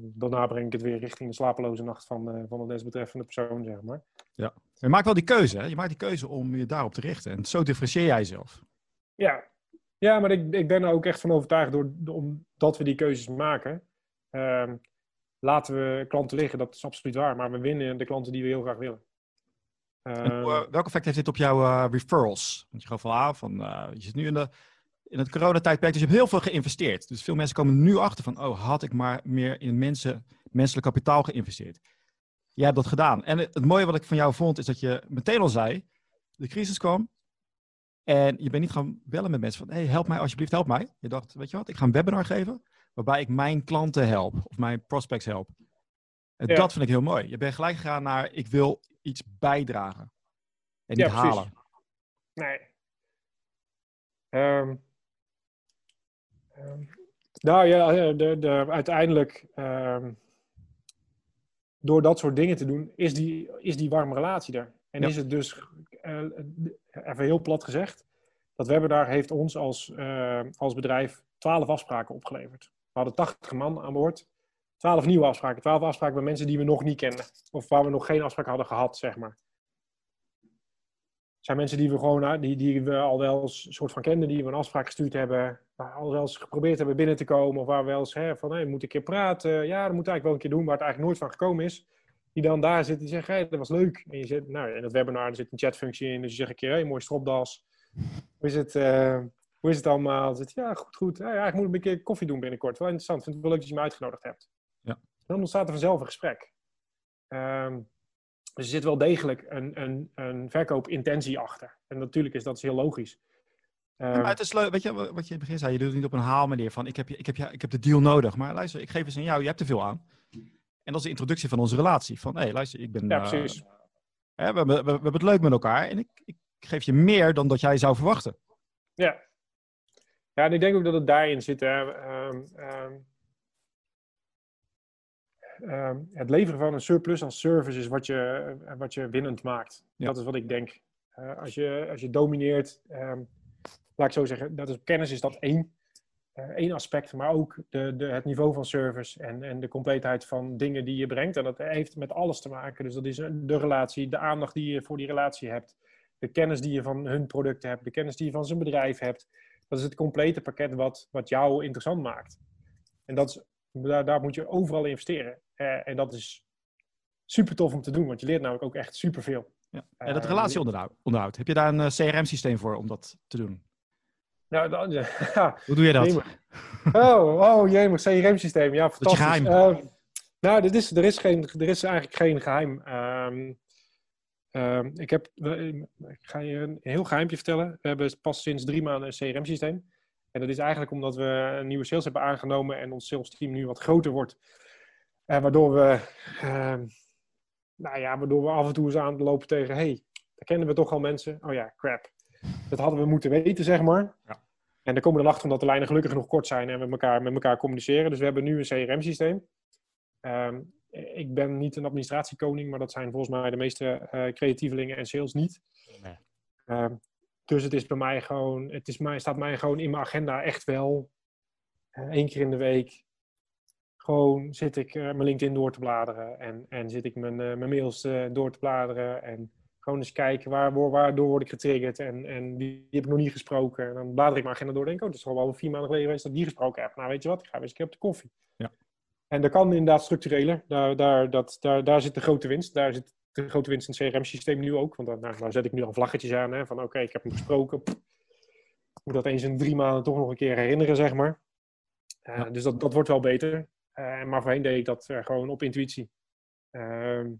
[SPEAKER 2] daarna breng ik het weer richting de slapeloze nacht van, uh, van de desbetreffende persoon, zeg maar.
[SPEAKER 1] Ja, je maakt wel die keuze, hè? Je maakt die keuze om je daarop te richten. En zo differentieer jij jezelf.
[SPEAKER 2] Ja, ja maar ik, ik ben er ook echt van overtuigd door, omdat we die keuzes maken. Ehm, laten we klanten liggen, dat is absoluut waar. Maar we winnen de klanten die we heel graag willen.
[SPEAKER 1] En, uh, welk effect heeft dit op jouw uh, referrals? Want je gaf al aan van, je zit nu in, de, in het coronatijdperk, dus je hebt heel veel geïnvesteerd. Dus veel mensen komen nu achter van, oh, had ik maar meer in mensen, menselijk kapitaal geïnvesteerd. Jij hebt dat gedaan. En het, mooie wat ik van jou vond, is dat je meteen al zei, de crisis kwam, en je bent niet gaan bellen met mensen van, hey, help mij alsjeblieft, help mij. Je dacht, weet je wat, ik ga een webinar geven waarbij ik mijn klanten help of mijn prospects help. En dat vind ik heel mooi. Je bent gelijk gegaan naar ik wil iets bijdragen en niet ja, halen.
[SPEAKER 2] Nee. Um, nou ja, de, de, uiteindelijk um, door dat soort dingen te doen, is die, is die warme relatie er. En is het dus, uh, even heel plat gezegd, dat webinar heeft ons als, uh, als bedrijf twaalf afspraken opgeleverd. We hadden 80 man aan boord. 12 nieuwe afspraken. 12 afspraken met mensen die we nog niet kenden. Of waar we nog geen afspraak hadden gehad, zeg maar. Zijn mensen die we gewoon die, die we al wel eens soort van kenden, die we een afspraak gestuurd hebben, waar al wel eens geprobeerd hebben binnen te komen, of waar we wel eens hè, van hey, moet ik een keer praten. Ja, dat moet eigenlijk wel een keer doen, waar het eigenlijk nooit van gekomen is. Die dan daar zit die zegt, hey, dat was leuk. En je zit, nou, in het webinar er zit een chatfunctie in, dus je zegt een keer, hey, mooi stropdas. Hoe is het? Uh, hoe is het allemaal? Zit, ja, goed, goed. Ja, ik moet een keer koffie doen binnenkort. Wel interessant. Ik vind het wel leuk dat je me uitgenodigd hebt.
[SPEAKER 1] Ja.
[SPEAKER 2] Dan ontstaat er vanzelf een gesprek. Um, dus er zit wel degelijk een, een, een verkoopintentie achter. En natuurlijk is dat heel logisch.
[SPEAKER 1] Um, ja, het is leuk, weet je, wat je in het begin zei, je doet het niet op een haalmanier van ik heb, ik, heb, ik heb de deal nodig. Maar luister, ik geef eens aan jou, je hebt er veel aan. En dat is de introductie van onze relatie. Van hé, hey, luister, ik ben...
[SPEAKER 2] Ja, precies. Uh,
[SPEAKER 1] we, we, we, we, hebben het leuk met elkaar en ik, ik geef je meer dan dat jij zou verwachten.
[SPEAKER 2] Ja, ja, en ik denk ook dat het daarin zit. Hè. Um, um, um, het leveren van een surplus als service is wat je, wat je winnend maakt. Ja. Dat is wat ik denk. Uh, als, je, als je domineert, laat ik zo zeggen, dat is, kennis is dat één, uh, één aspect, maar ook de, de, het niveau van service en, en de compleetheid van dingen die je brengt. En dat heeft met alles te maken. Dus dat is de relatie, de aandacht die je voor die relatie hebt, de kennis die je van hun producten hebt, de kennis die je van zijn bedrijf hebt dat is het complete pakket wat, wat jou interessant maakt. En dat is, daar, daar moet je overal investeren. Uh, en dat is super tof om te doen, want je leert namelijk ook echt superveel.
[SPEAKER 1] Ja. En dat relatieonderhoud, heb je daar een uh, CRM-systeem voor om dat te doen?
[SPEAKER 2] Nou, dan, ja.
[SPEAKER 1] Hoe doe je dat?
[SPEAKER 2] Oh, oh jee, CRM-systeem. Ja, fantastisch. Dat je geheim. nou, dit is, er, is geen, er is eigenlijk geen geheim. Um, Uh, ik, heb, ik ga je een heel geheimpje vertellen. We hebben pas sinds drie maanden een CRM-systeem. En dat is eigenlijk omdat we een nieuwe sales hebben aangenomen en ons sales team nu wat groter wordt. Uh, waardoor we, uh, nou ja, waardoor we af en toe eens aan lopen tegen, hey, daar kennen we toch al mensen. Oh ja, crap. Dat hadden we moeten weten, zeg maar. Ja. En dan komen we erachter omdat de lijnen gelukkig nog kort zijn en we elkaar, met elkaar communiceren. Dus we hebben nu een CRM-systeem. Um, ik ben niet een administratiekoning, maar dat zijn volgens mij de meeste uh, creatievelingen en sales niet. Nee. Ehm, dus het is bij mij gewoon, het is mij, staat mij gewoon in mijn agenda echt wel uh, één keer in de week. Gewoon zit ik mijn LinkedIn door te bladeren en, en zit ik mijn, mijn mails door te bladeren en gewoon eens kijken waar, waardoor word ik getriggerd en, en wie, heb ik nog niet gesproken. En dan blader ik mijn agenda door en denk, oh, het is al wel vier maanden geleden geweest dat ik die gesproken heb. Nou, weet je wat, ik ga weer eens een keer op de koffie. Ja. En dat kan inderdaad structureler. Daar, daar, dat, daar, daar zit de grote winst. Daar zit de grote winst in het CRM-systeem nu ook. Want dan, nou, daar zet ik nu al vlaggetjes aan. Hè, van oké, ik heb hem gesproken. Ik moet dat eens in drie maanden toch nog een keer herinneren, zeg maar. Uh, Dus dat, dat wordt wel beter. Maar voorheen deed ik dat uh, gewoon op intuïtie. Ehm,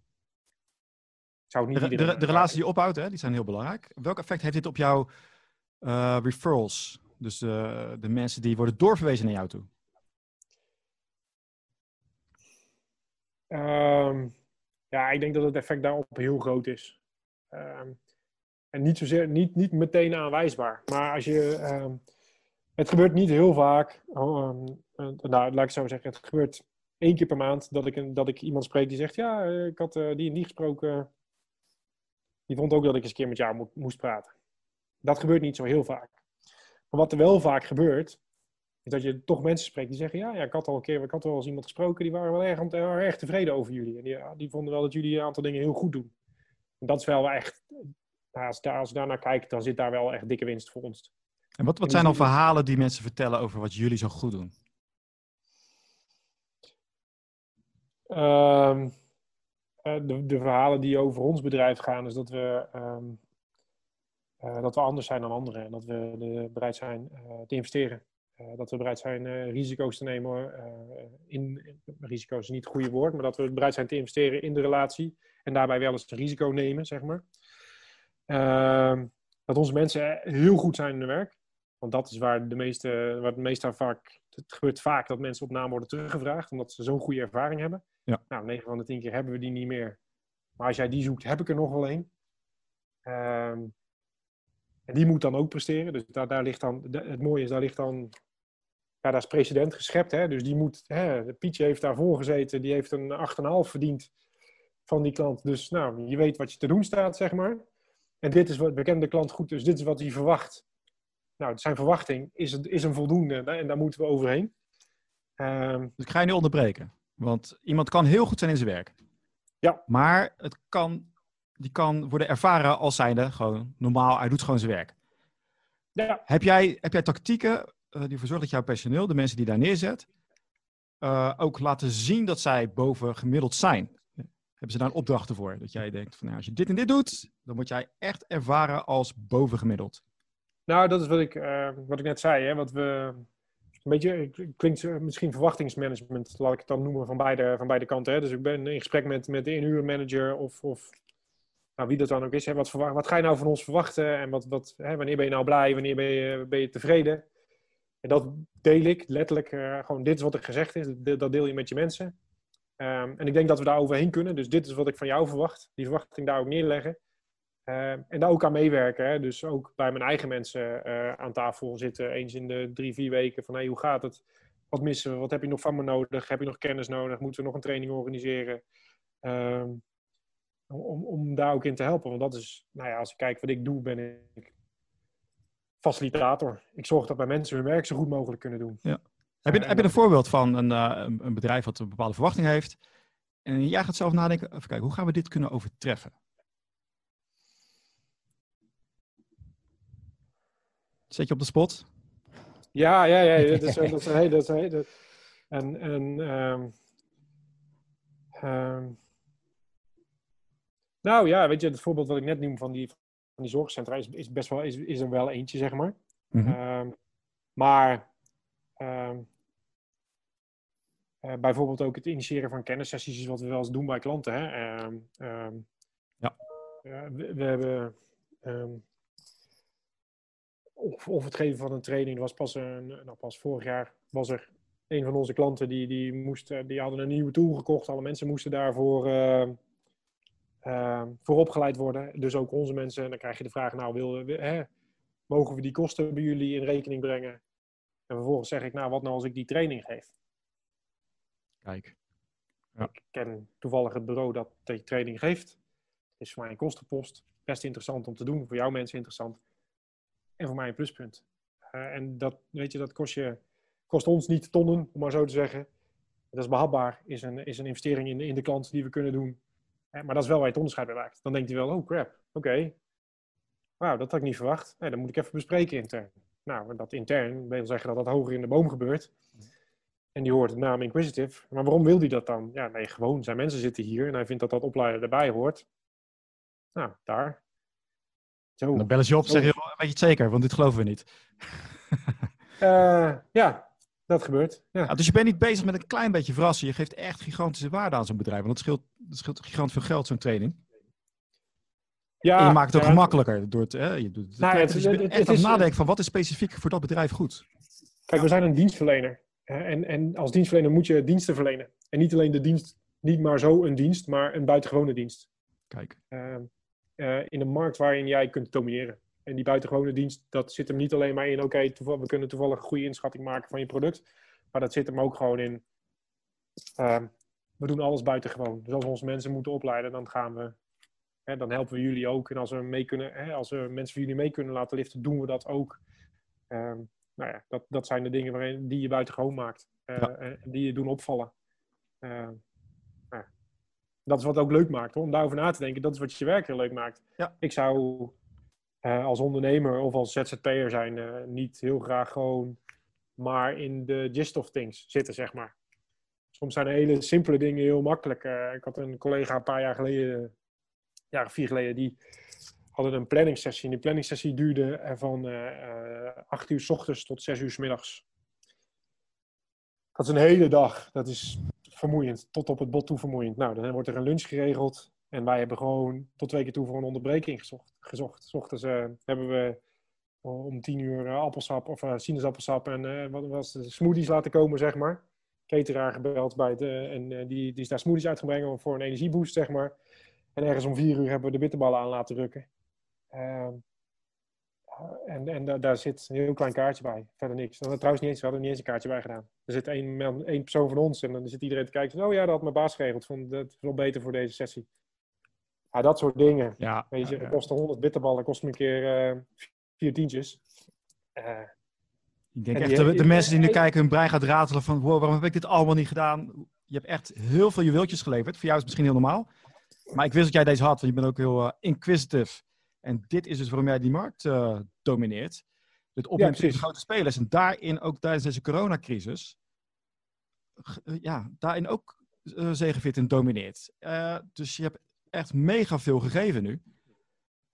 [SPEAKER 1] zou niet de, de, de relaties die je opbouwt, hè, die zijn heel belangrijk. Welk effect heeft dit op jouw referrals? Dus de mensen die worden doorverwezen naar jou toe?
[SPEAKER 2] Um, ja, ik denk dat het effect daarop heel groot is. Um, en niet zozeer, niet, niet meteen aanwijsbaar. Maar als je, um, het gebeurt niet heel vaak, nou, laat ik zo zeggen, het gebeurt één keer per maand dat ik, dat ik iemand spreek die zegt, ja, eh, ik had uh, die en die gesproken. Die vond ook dat ik eens een keer met jou moest praten. Dat gebeurt niet zo heel vaak. Maar wat er wel vaak gebeurt, is dat je toch mensen spreekt die zeggen: ja, ja, ik had al een keer, ik had wel eens iemand gesproken, die waren wel erg, tevreden over jullie. En die, die vonden wel dat jullie een aantal dingen heel goed doen. En dat is wel echt, als, daar, als we daarnaar kijken, dan zit daar wel echt dikke winst voor ons.
[SPEAKER 1] En wat, wat zijn dan verhalen die mensen vertellen over wat jullie zo goed doen?
[SPEAKER 2] Um, de, de, verhalen die over ons bedrijf gaan, is dat we, um, uh, dat we anders zijn dan anderen en dat we de, bereid zijn uh, te investeren. Uh, dat we bereid zijn risico's te nemen. In, risico's is niet het goede woord, maar dat we bereid zijn te investeren in de relatie. En daarbij wel eens een risico nemen, zeg maar. Ehm, dat onze mensen heel goed zijn in hun werk. Want dat is waar de meeste, waar het meeste vaak. Het gebeurt vaak dat mensen op naam worden teruggevraagd, omdat ze zo'n goede ervaring hebben. Ja. Nou, 9 van de 10 keer hebben we die niet meer. Maar als jij die zoekt, heb ik er nog wel een. Ehm, en die moet dan ook presteren. Dus daar, daar ligt dan, het mooie is, daar ligt dan, ja, daar is precedent geschept. Hè? Dus die moet, hè, Pietje heeft daarvoor gezeten, die heeft een 8,5 verdiend van die klant. Dus nou, je weet wat je te doen staat, zeg maar. En dit is wat, we kennen de klant goed, dus dit is wat hij verwacht. Nou, zijn verwachting is, is een voldoende en daar moeten we overheen.
[SPEAKER 1] Um, dus ik ga je nu onderbreken. Want iemand kan heel goed zijn in zijn werk. Ja. Maar het kan die kan worden ervaren als zijnde gewoon normaal, hij doet gewoon zijn werk. Ja. Heb, jij, heb jij tactieken uh, die ervoor zorgen dat jouw personeel, de mensen die daar neerzet, uh, ook laten zien dat zij boven gemiddeld zijn? Hebben ze daar een opdracht voor? Dat jij denkt van nou, als je dit en dit doet, dan word jij echt ervaren als boven gemiddeld.
[SPEAKER 2] Nou, dat is wat ik, uh, wat ik net zei. Hè? Wat we, een beetje, klinkt misschien verwachtingsmanagement, laat ik het dan noemen, van beide, van beide kanten. Hè? Dus ik ben in gesprek met, met de inhuurmanager of, of nou, wie dat dan ook is, hè, wat, wat ga je nou van ons verwachten en wat, wat, hè, wanneer ben je nou blij, wanneer ben je, ben je tevreden? En dat deel ik letterlijk, uh, gewoon dit is wat er gezegd is, dat deel je met je mensen. Um, en ik denk dat we daar overheen kunnen, dus dit is wat ik van jou verwacht, die verwachting daar ook neerleggen. Uh, en daar ook aan meewerken, hè? dus ook bij mijn eigen mensen uh, aan tafel zitten, eens in de drie, vier weken, van hey, hoe gaat het? Wat missen we? Wat heb je nog van me nodig? Heb je nog kennis nodig? Moeten we nog een training organiseren? Um, om, om daar ook in te helpen. Want dat is, nou ja, als ik kijk wat ik doe, ben ik facilitator. Ik zorg dat mijn mensen hun werk zo goed mogelijk kunnen doen. Ja.
[SPEAKER 1] Heb, je, heb je een voorbeeld van een, uh, een bedrijf wat een bepaalde verwachting heeft? En jij gaat zelf nadenken, even kijken, hoe gaan we dit kunnen overtreffen? Zet je op de spot?
[SPEAKER 2] Ja, ja, ja. Dat is, dat is. Dat is en, en um, um, nou ja, weet je, het voorbeeld wat ik net noem van die, van die zorgcentra is, is best wel is, is er wel eentje, zeg maar. Mm -hmm. maar uh, bijvoorbeeld ook het initiëren van kennissessies is wat we wel eens doen bij klanten. Hè? Ja. Uh, we, we, hebben of, of, het geven van een training. Er was pas, een, nou, pas vorig jaar was er een van onze klanten die, die, moest, die hadden een nieuwe tool gekocht. Alle mensen moesten daarvoor uh, voor opgeleid worden. Dus ook onze mensen. En dan krijg je de vraag, nou, wil, hè, mogen we die kosten bij jullie in rekening brengen? En vervolgens zeg ik, nou, wat nou als ik die training geef?
[SPEAKER 1] Kijk.
[SPEAKER 2] Ik ken toevallig het bureau dat die training geeft. Het is voor mij een kostenpost. Best interessant om te doen. Voor jouw mensen interessant. En voor mij een pluspunt. Uh, en dat, weet je, dat kost, je, kost ons niet tonnen, om maar zo te zeggen. Dat is behapbaar. Is een, is een investering in, in de klant die we kunnen doen. maar dat is wel waar je het onderscheid bij maakt. Dan denkt hij wel, oh crap, oké. Wauw, dat had ik niet verwacht. Nee, dat moet ik even bespreken intern. Nou, dat intern wil zeggen dat dat hoger in de boom gebeurt. En die hoort de naam Inquisitive. Maar waarom wil hij dat dan? Ja, nee, gewoon. Zijn mensen zitten hier en hij vindt dat dat opleiden erbij hoort. Nou, daar.
[SPEAKER 1] Zo. Dan bellen ze op en zeggen, weet je het zeker? Want dit geloven we niet.
[SPEAKER 2] uh, ja, dat gebeurt. Ja.
[SPEAKER 1] dus je bent niet bezig met een klein beetje verrassen. Je geeft echt gigantische waarde aan zo'n bedrijf. Want dat scheelt, dat scheelt gigantisch veel geld, zo'n training. Ja, en je maakt het ook gemakkelijker. Door het, hè, je doet het, nou, het, het, het, echt aan het nadenken van wat is specifiek voor dat bedrijf goed.
[SPEAKER 2] Kijk, we zijn een dienstverlener. En, en als dienstverlener moet je diensten verlenen. En niet alleen de dienst, niet maar zo een dienst, maar een buitengewone dienst.
[SPEAKER 1] Kijk.
[SPEAKER 2] Uh, uh, in een markt waarin jij kunt domineren. En die buitengewone dienst, dat zit hem niet alleen maar in, oké, we kunnen toevallig een goede inschatting maken van je product. Maar dat zit hem ook gewoon in, uh, we doen alles buitengewoon. Dus als we onze mensen moeten opleiden, dan gaan we, hè, dan helpen we jullie ook. En als we, mee kunnen, hè, als we mensen voor jullie mee kunnen laten liften, doen we dat ook. Ehm, nou ja, dat, dat zijn de dingen waarin, die je buitengewoon maakt. Uh, En die je doen opvallen. Dat is wat ook leuk maakt, hoor, om daarover na te denken. Dat is wat je werk heel leuk maakt.
[SPEAKER 1] Ja.
[SPEAKER 2] Ik zou uh, als ondernemer of als ZZP'er zijn niet heel graag gewoon maar in de gist of things zitten, zeg maar. Soms zijn hele simpele dingen heel makkelijk. ik had een collega een paar jaar geleden, jaar of vier geleden, die hadden een planningssessie. En die planningssessie duurde van 8 uur s ochtends tot 6 uur s middags. Dat is een hele dag. Dat is vermoeiend. Tot op het bot toe vermoeiend. Nou, dan wordt er een lunch geregeld. En wij hebben gewoon tot twee keer toe voor een onderbreking gezocht. gezocht. Ochtends uh, hebben we om tien uur uh, appelsap of uh, sinaasappelsap en wat was smoothies laten komen, zeg maar. Cateraar gebeld bij de, en die, die is daar smoothies uitgebrengen voor een energieboost, zeg maar. En ergens om vier uur hebben we de bitterballen aan laten rukken. En en daar zit een heel klein kaartje bij. Verder niks. Dat trouwens niet eens, we hadden niet eens een kaartje bij gedaan. Er zit één, één persoon van ons en dan zit iedereen te kijken. Van, oh ja, dat had mijn baas geregeld. Vond dat is wel beter voor deze sessie. Ja, dat soort dingen.
[SPEAKER 1] Ja,
[SPEAKER 2] Weet je, ja, ja. kosten 100 bitterballen, kost me een keer uh, vier tientjes.
[SPEAKER 1] Uh, ik denk echt, de, de, mensen die nu kijken hun brein gaat ratelen van, wow, waarom heb ik dit allemaal niet gedaan? Je hebt echt heel veel juweeltjes geleverd. Voor jou is het misschien heel normaal. Maar ik wist dat jij deze had, want je bent ook heel uh, inquisitive. En dit is dus waarom jij die markt uh, domineert. Het opneemt ja, grote spelers. En daarin ook tijdens deze coronacrisis, uh, ja, daarin ook uh, en domineert. dus je hebt echt mega veel gegeven nu.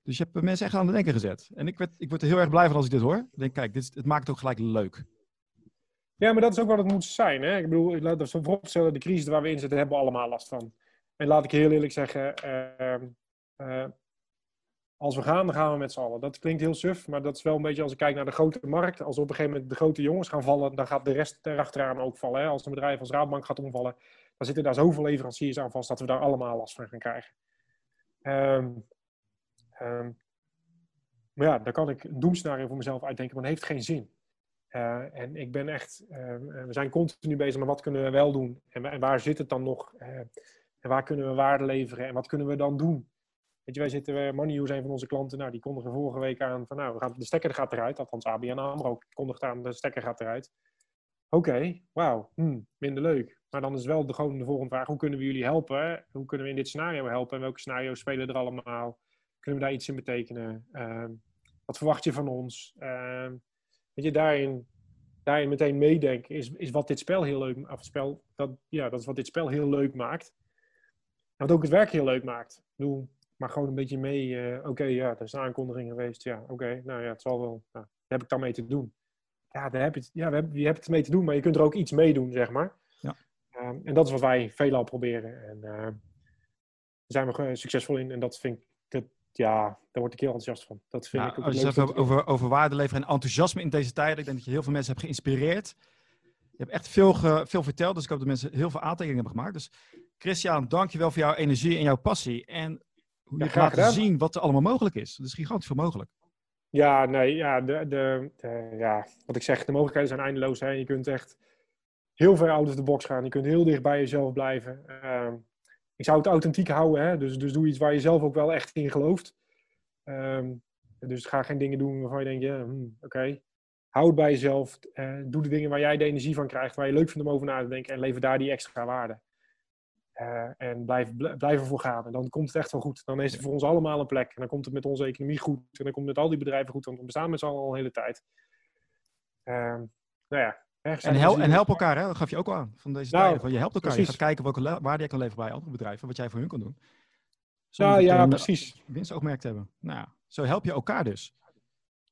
[SPEAKER 1] Dus je hebt mensen echt aan het denken gezet. En ik, werd, ik word er heel erg blij van als ik dit hoor. Ik denk, kijk, dit, het maakt het ook gelijk leuk.
[SPEAKER 2] Ja, maar dat is ook wat het moet zijn. Hè? Ik bedoel, laat we vooropstellen, de crisis waar we in zitten, hebben we allemaal last van. En laat ik heel eerlijk zeggen, uh, als we gaan, dan gaan we met z'n allen. Dat klinkt heel suf, maar dat is wel een beetje als ik kijk naar de grote markt. Als op een gegeven moment de grote jongens gaan vallen, dan gaat de rest erachteraan ook vallen. Hè? Als een bedrijf als Raadbank gaat omvallen, dan zitten daar zoveel leveranciers aan vast dat we daar allemaal last van gaan krijgen. Um, um, maar ja, daar kan ik een doemscenario voor mezelf uitdenken, maar dat heeft geen zin. Uh, en ik ben echt, uh, we zijn continu bezig met wat kunnen we wel doen en, en waar zit het dan nog? Uh, en waar kunnen we waarde leveren en wat kunnen we dan doen? Weet je, wij zitten, Money zijn van onze klanten, nou, die kondigen vorige week aan van, nou, we gaan, de stekker gaat eruit. Althans, ABN AMRO kondigt aan, de stekker gaat eruit. Oké, okay, wauw, hmm, minder leuk. Maar dan is wel de, gewoon de volgende vraag, hoe kunnen we jullie helpen? Hoe kunnen we in dit scenario helpen? En welke scenario's spelen er allemaal? Kunnen we daar iets in betekenen? Uh, wat verwacht je van ons? Uh, weet je, daarin, daarin meteen meedenken is, is wat dit spel heel leuk maakt. Spel, dat, ja, dat is wat dit spel heel leuk maakt. En wat ook het werk heel leuk maakt. Ik maar gewoon een beetje mee. Uh, oké, ja, er is een aankondiging geweest. Ja, oké, nou ja, het zal wel. Nou, daar heb ik dan mee te doen. Ja, daar heb je, het, ja we hebben, je hebt het mee te doen, maar je kunt er ook iets mee doen, zeg maar.
[SPEAKER 1] Ja.
[SPEAKER 2] Um, en dat is wat wij veelal proberen. En uh, daar zijn we succesvol in. En dat vind ik, dat, ja, daar word ik heel enthousiast van. Dat vind
[SPEAKER 1] ja,
[SPEAKER 2] ik ook
[SPEAKER 1] als je het hebt over, over waarde leveren en enthousiasme in deze tijden, ik denk dat je heel veel mensen hebt geïnspireerd. Je hebt echt veel, ge, veel verteld, dus ik hoop dat mensen heel veel aantekeningen hebben gemaakt. Dus Christian, dankjewel voor jouw energie en jouw passie. En hoe je ja, laten zien wat er allemaal mogelijk is. Dat is gigantisch veel mogelijk.
[SPEAKER 2] Ja, nee, ja, de, de, de, ja, wat ik zeg, de mogelijkheden zijn eindeloos. Hè. Je kunt echt heel ver out of the box gaan. Je kunt heel dicht bij jezelf blijven. Ehm, ik zou het authentiek houden, hè? Dus, dus doe iets waar je zelf ook wel echt in gelooft. Ehm, dus ga geen dingen doen waarvan je denkt, ja, hmm, oké. Houd bij jezelf. Uh, doe de dingen waar jij de energie van krijgt, waar je leuk vindt om over na te denken. En lever daar die extra waarde. Uh, en blijf, blijf ervoor gaan. En dan komt het echt wel goed. Dan is het voor ons allemaal een plek. En dan komt het met onze economie goed. En dan komt het met al die bedrijven goed. Want we bestaan met z'n allen al een hele tijd. Uh, nou ja.
[SPEAKER 1] En, hel en, help elkaar, hè? dat gaf je ook al aan. Van deze nou, tijden. je helpt elkaar. Precies. Je gaat kijken welke waarde je kan leveren bij andere bedrijven. Wat jij voor hun kan doen.
[SPEAKER 2] Zo ja, precies.
[SPEAKER 1] Winstoogmerk te hebben. Nou ja, zo help je elkaar dus.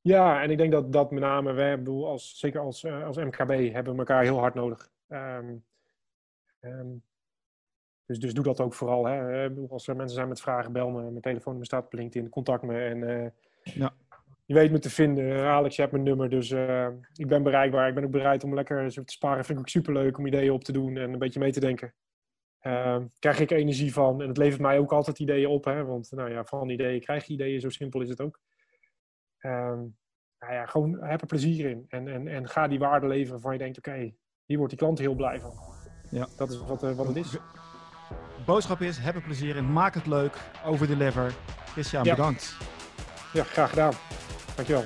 [SPEAKER 2] Ja, en ik denk dat dat met name, wij, bedoel, als, zeker als, uh, als MKB, hebben we elkaar heel hard nodig. Um, um, dus, dus doe dat ook vooral. Hè. Als er mensen zijn met vragen, bel me. Mijn telefoonnummer staat op LinkedIn. Contact me. En uh, ja. je weet me te vinden. Alex, je hebt mijn nummer. Dus uh, ik ben bereikbaar. Ik ben ook bereid om lekker te sparen. Vind ik ook superleuk om ideeën op te doen en een beetje mee te denken. Uh, krijg ik energie van. En het levert mij ook altijd ideeën op. Hè? Want nou ja, van ideeën krijg je ideeën. Zo simpel is het ook. Ehm, nou ja, gewoon heb er plezier in. En, en, en ga die waarde leveren waarvan je denkt, oké, hier wordt die klant heel blij van. Ja. Dat is wat, wat het is
[SPEAKER 1] boodschap is, heb er plezier in, maak het leuk, over deliver. Christian, ja. bedankt.
[SPEAKER 2] Ja, graag gedaan. Dankjewel.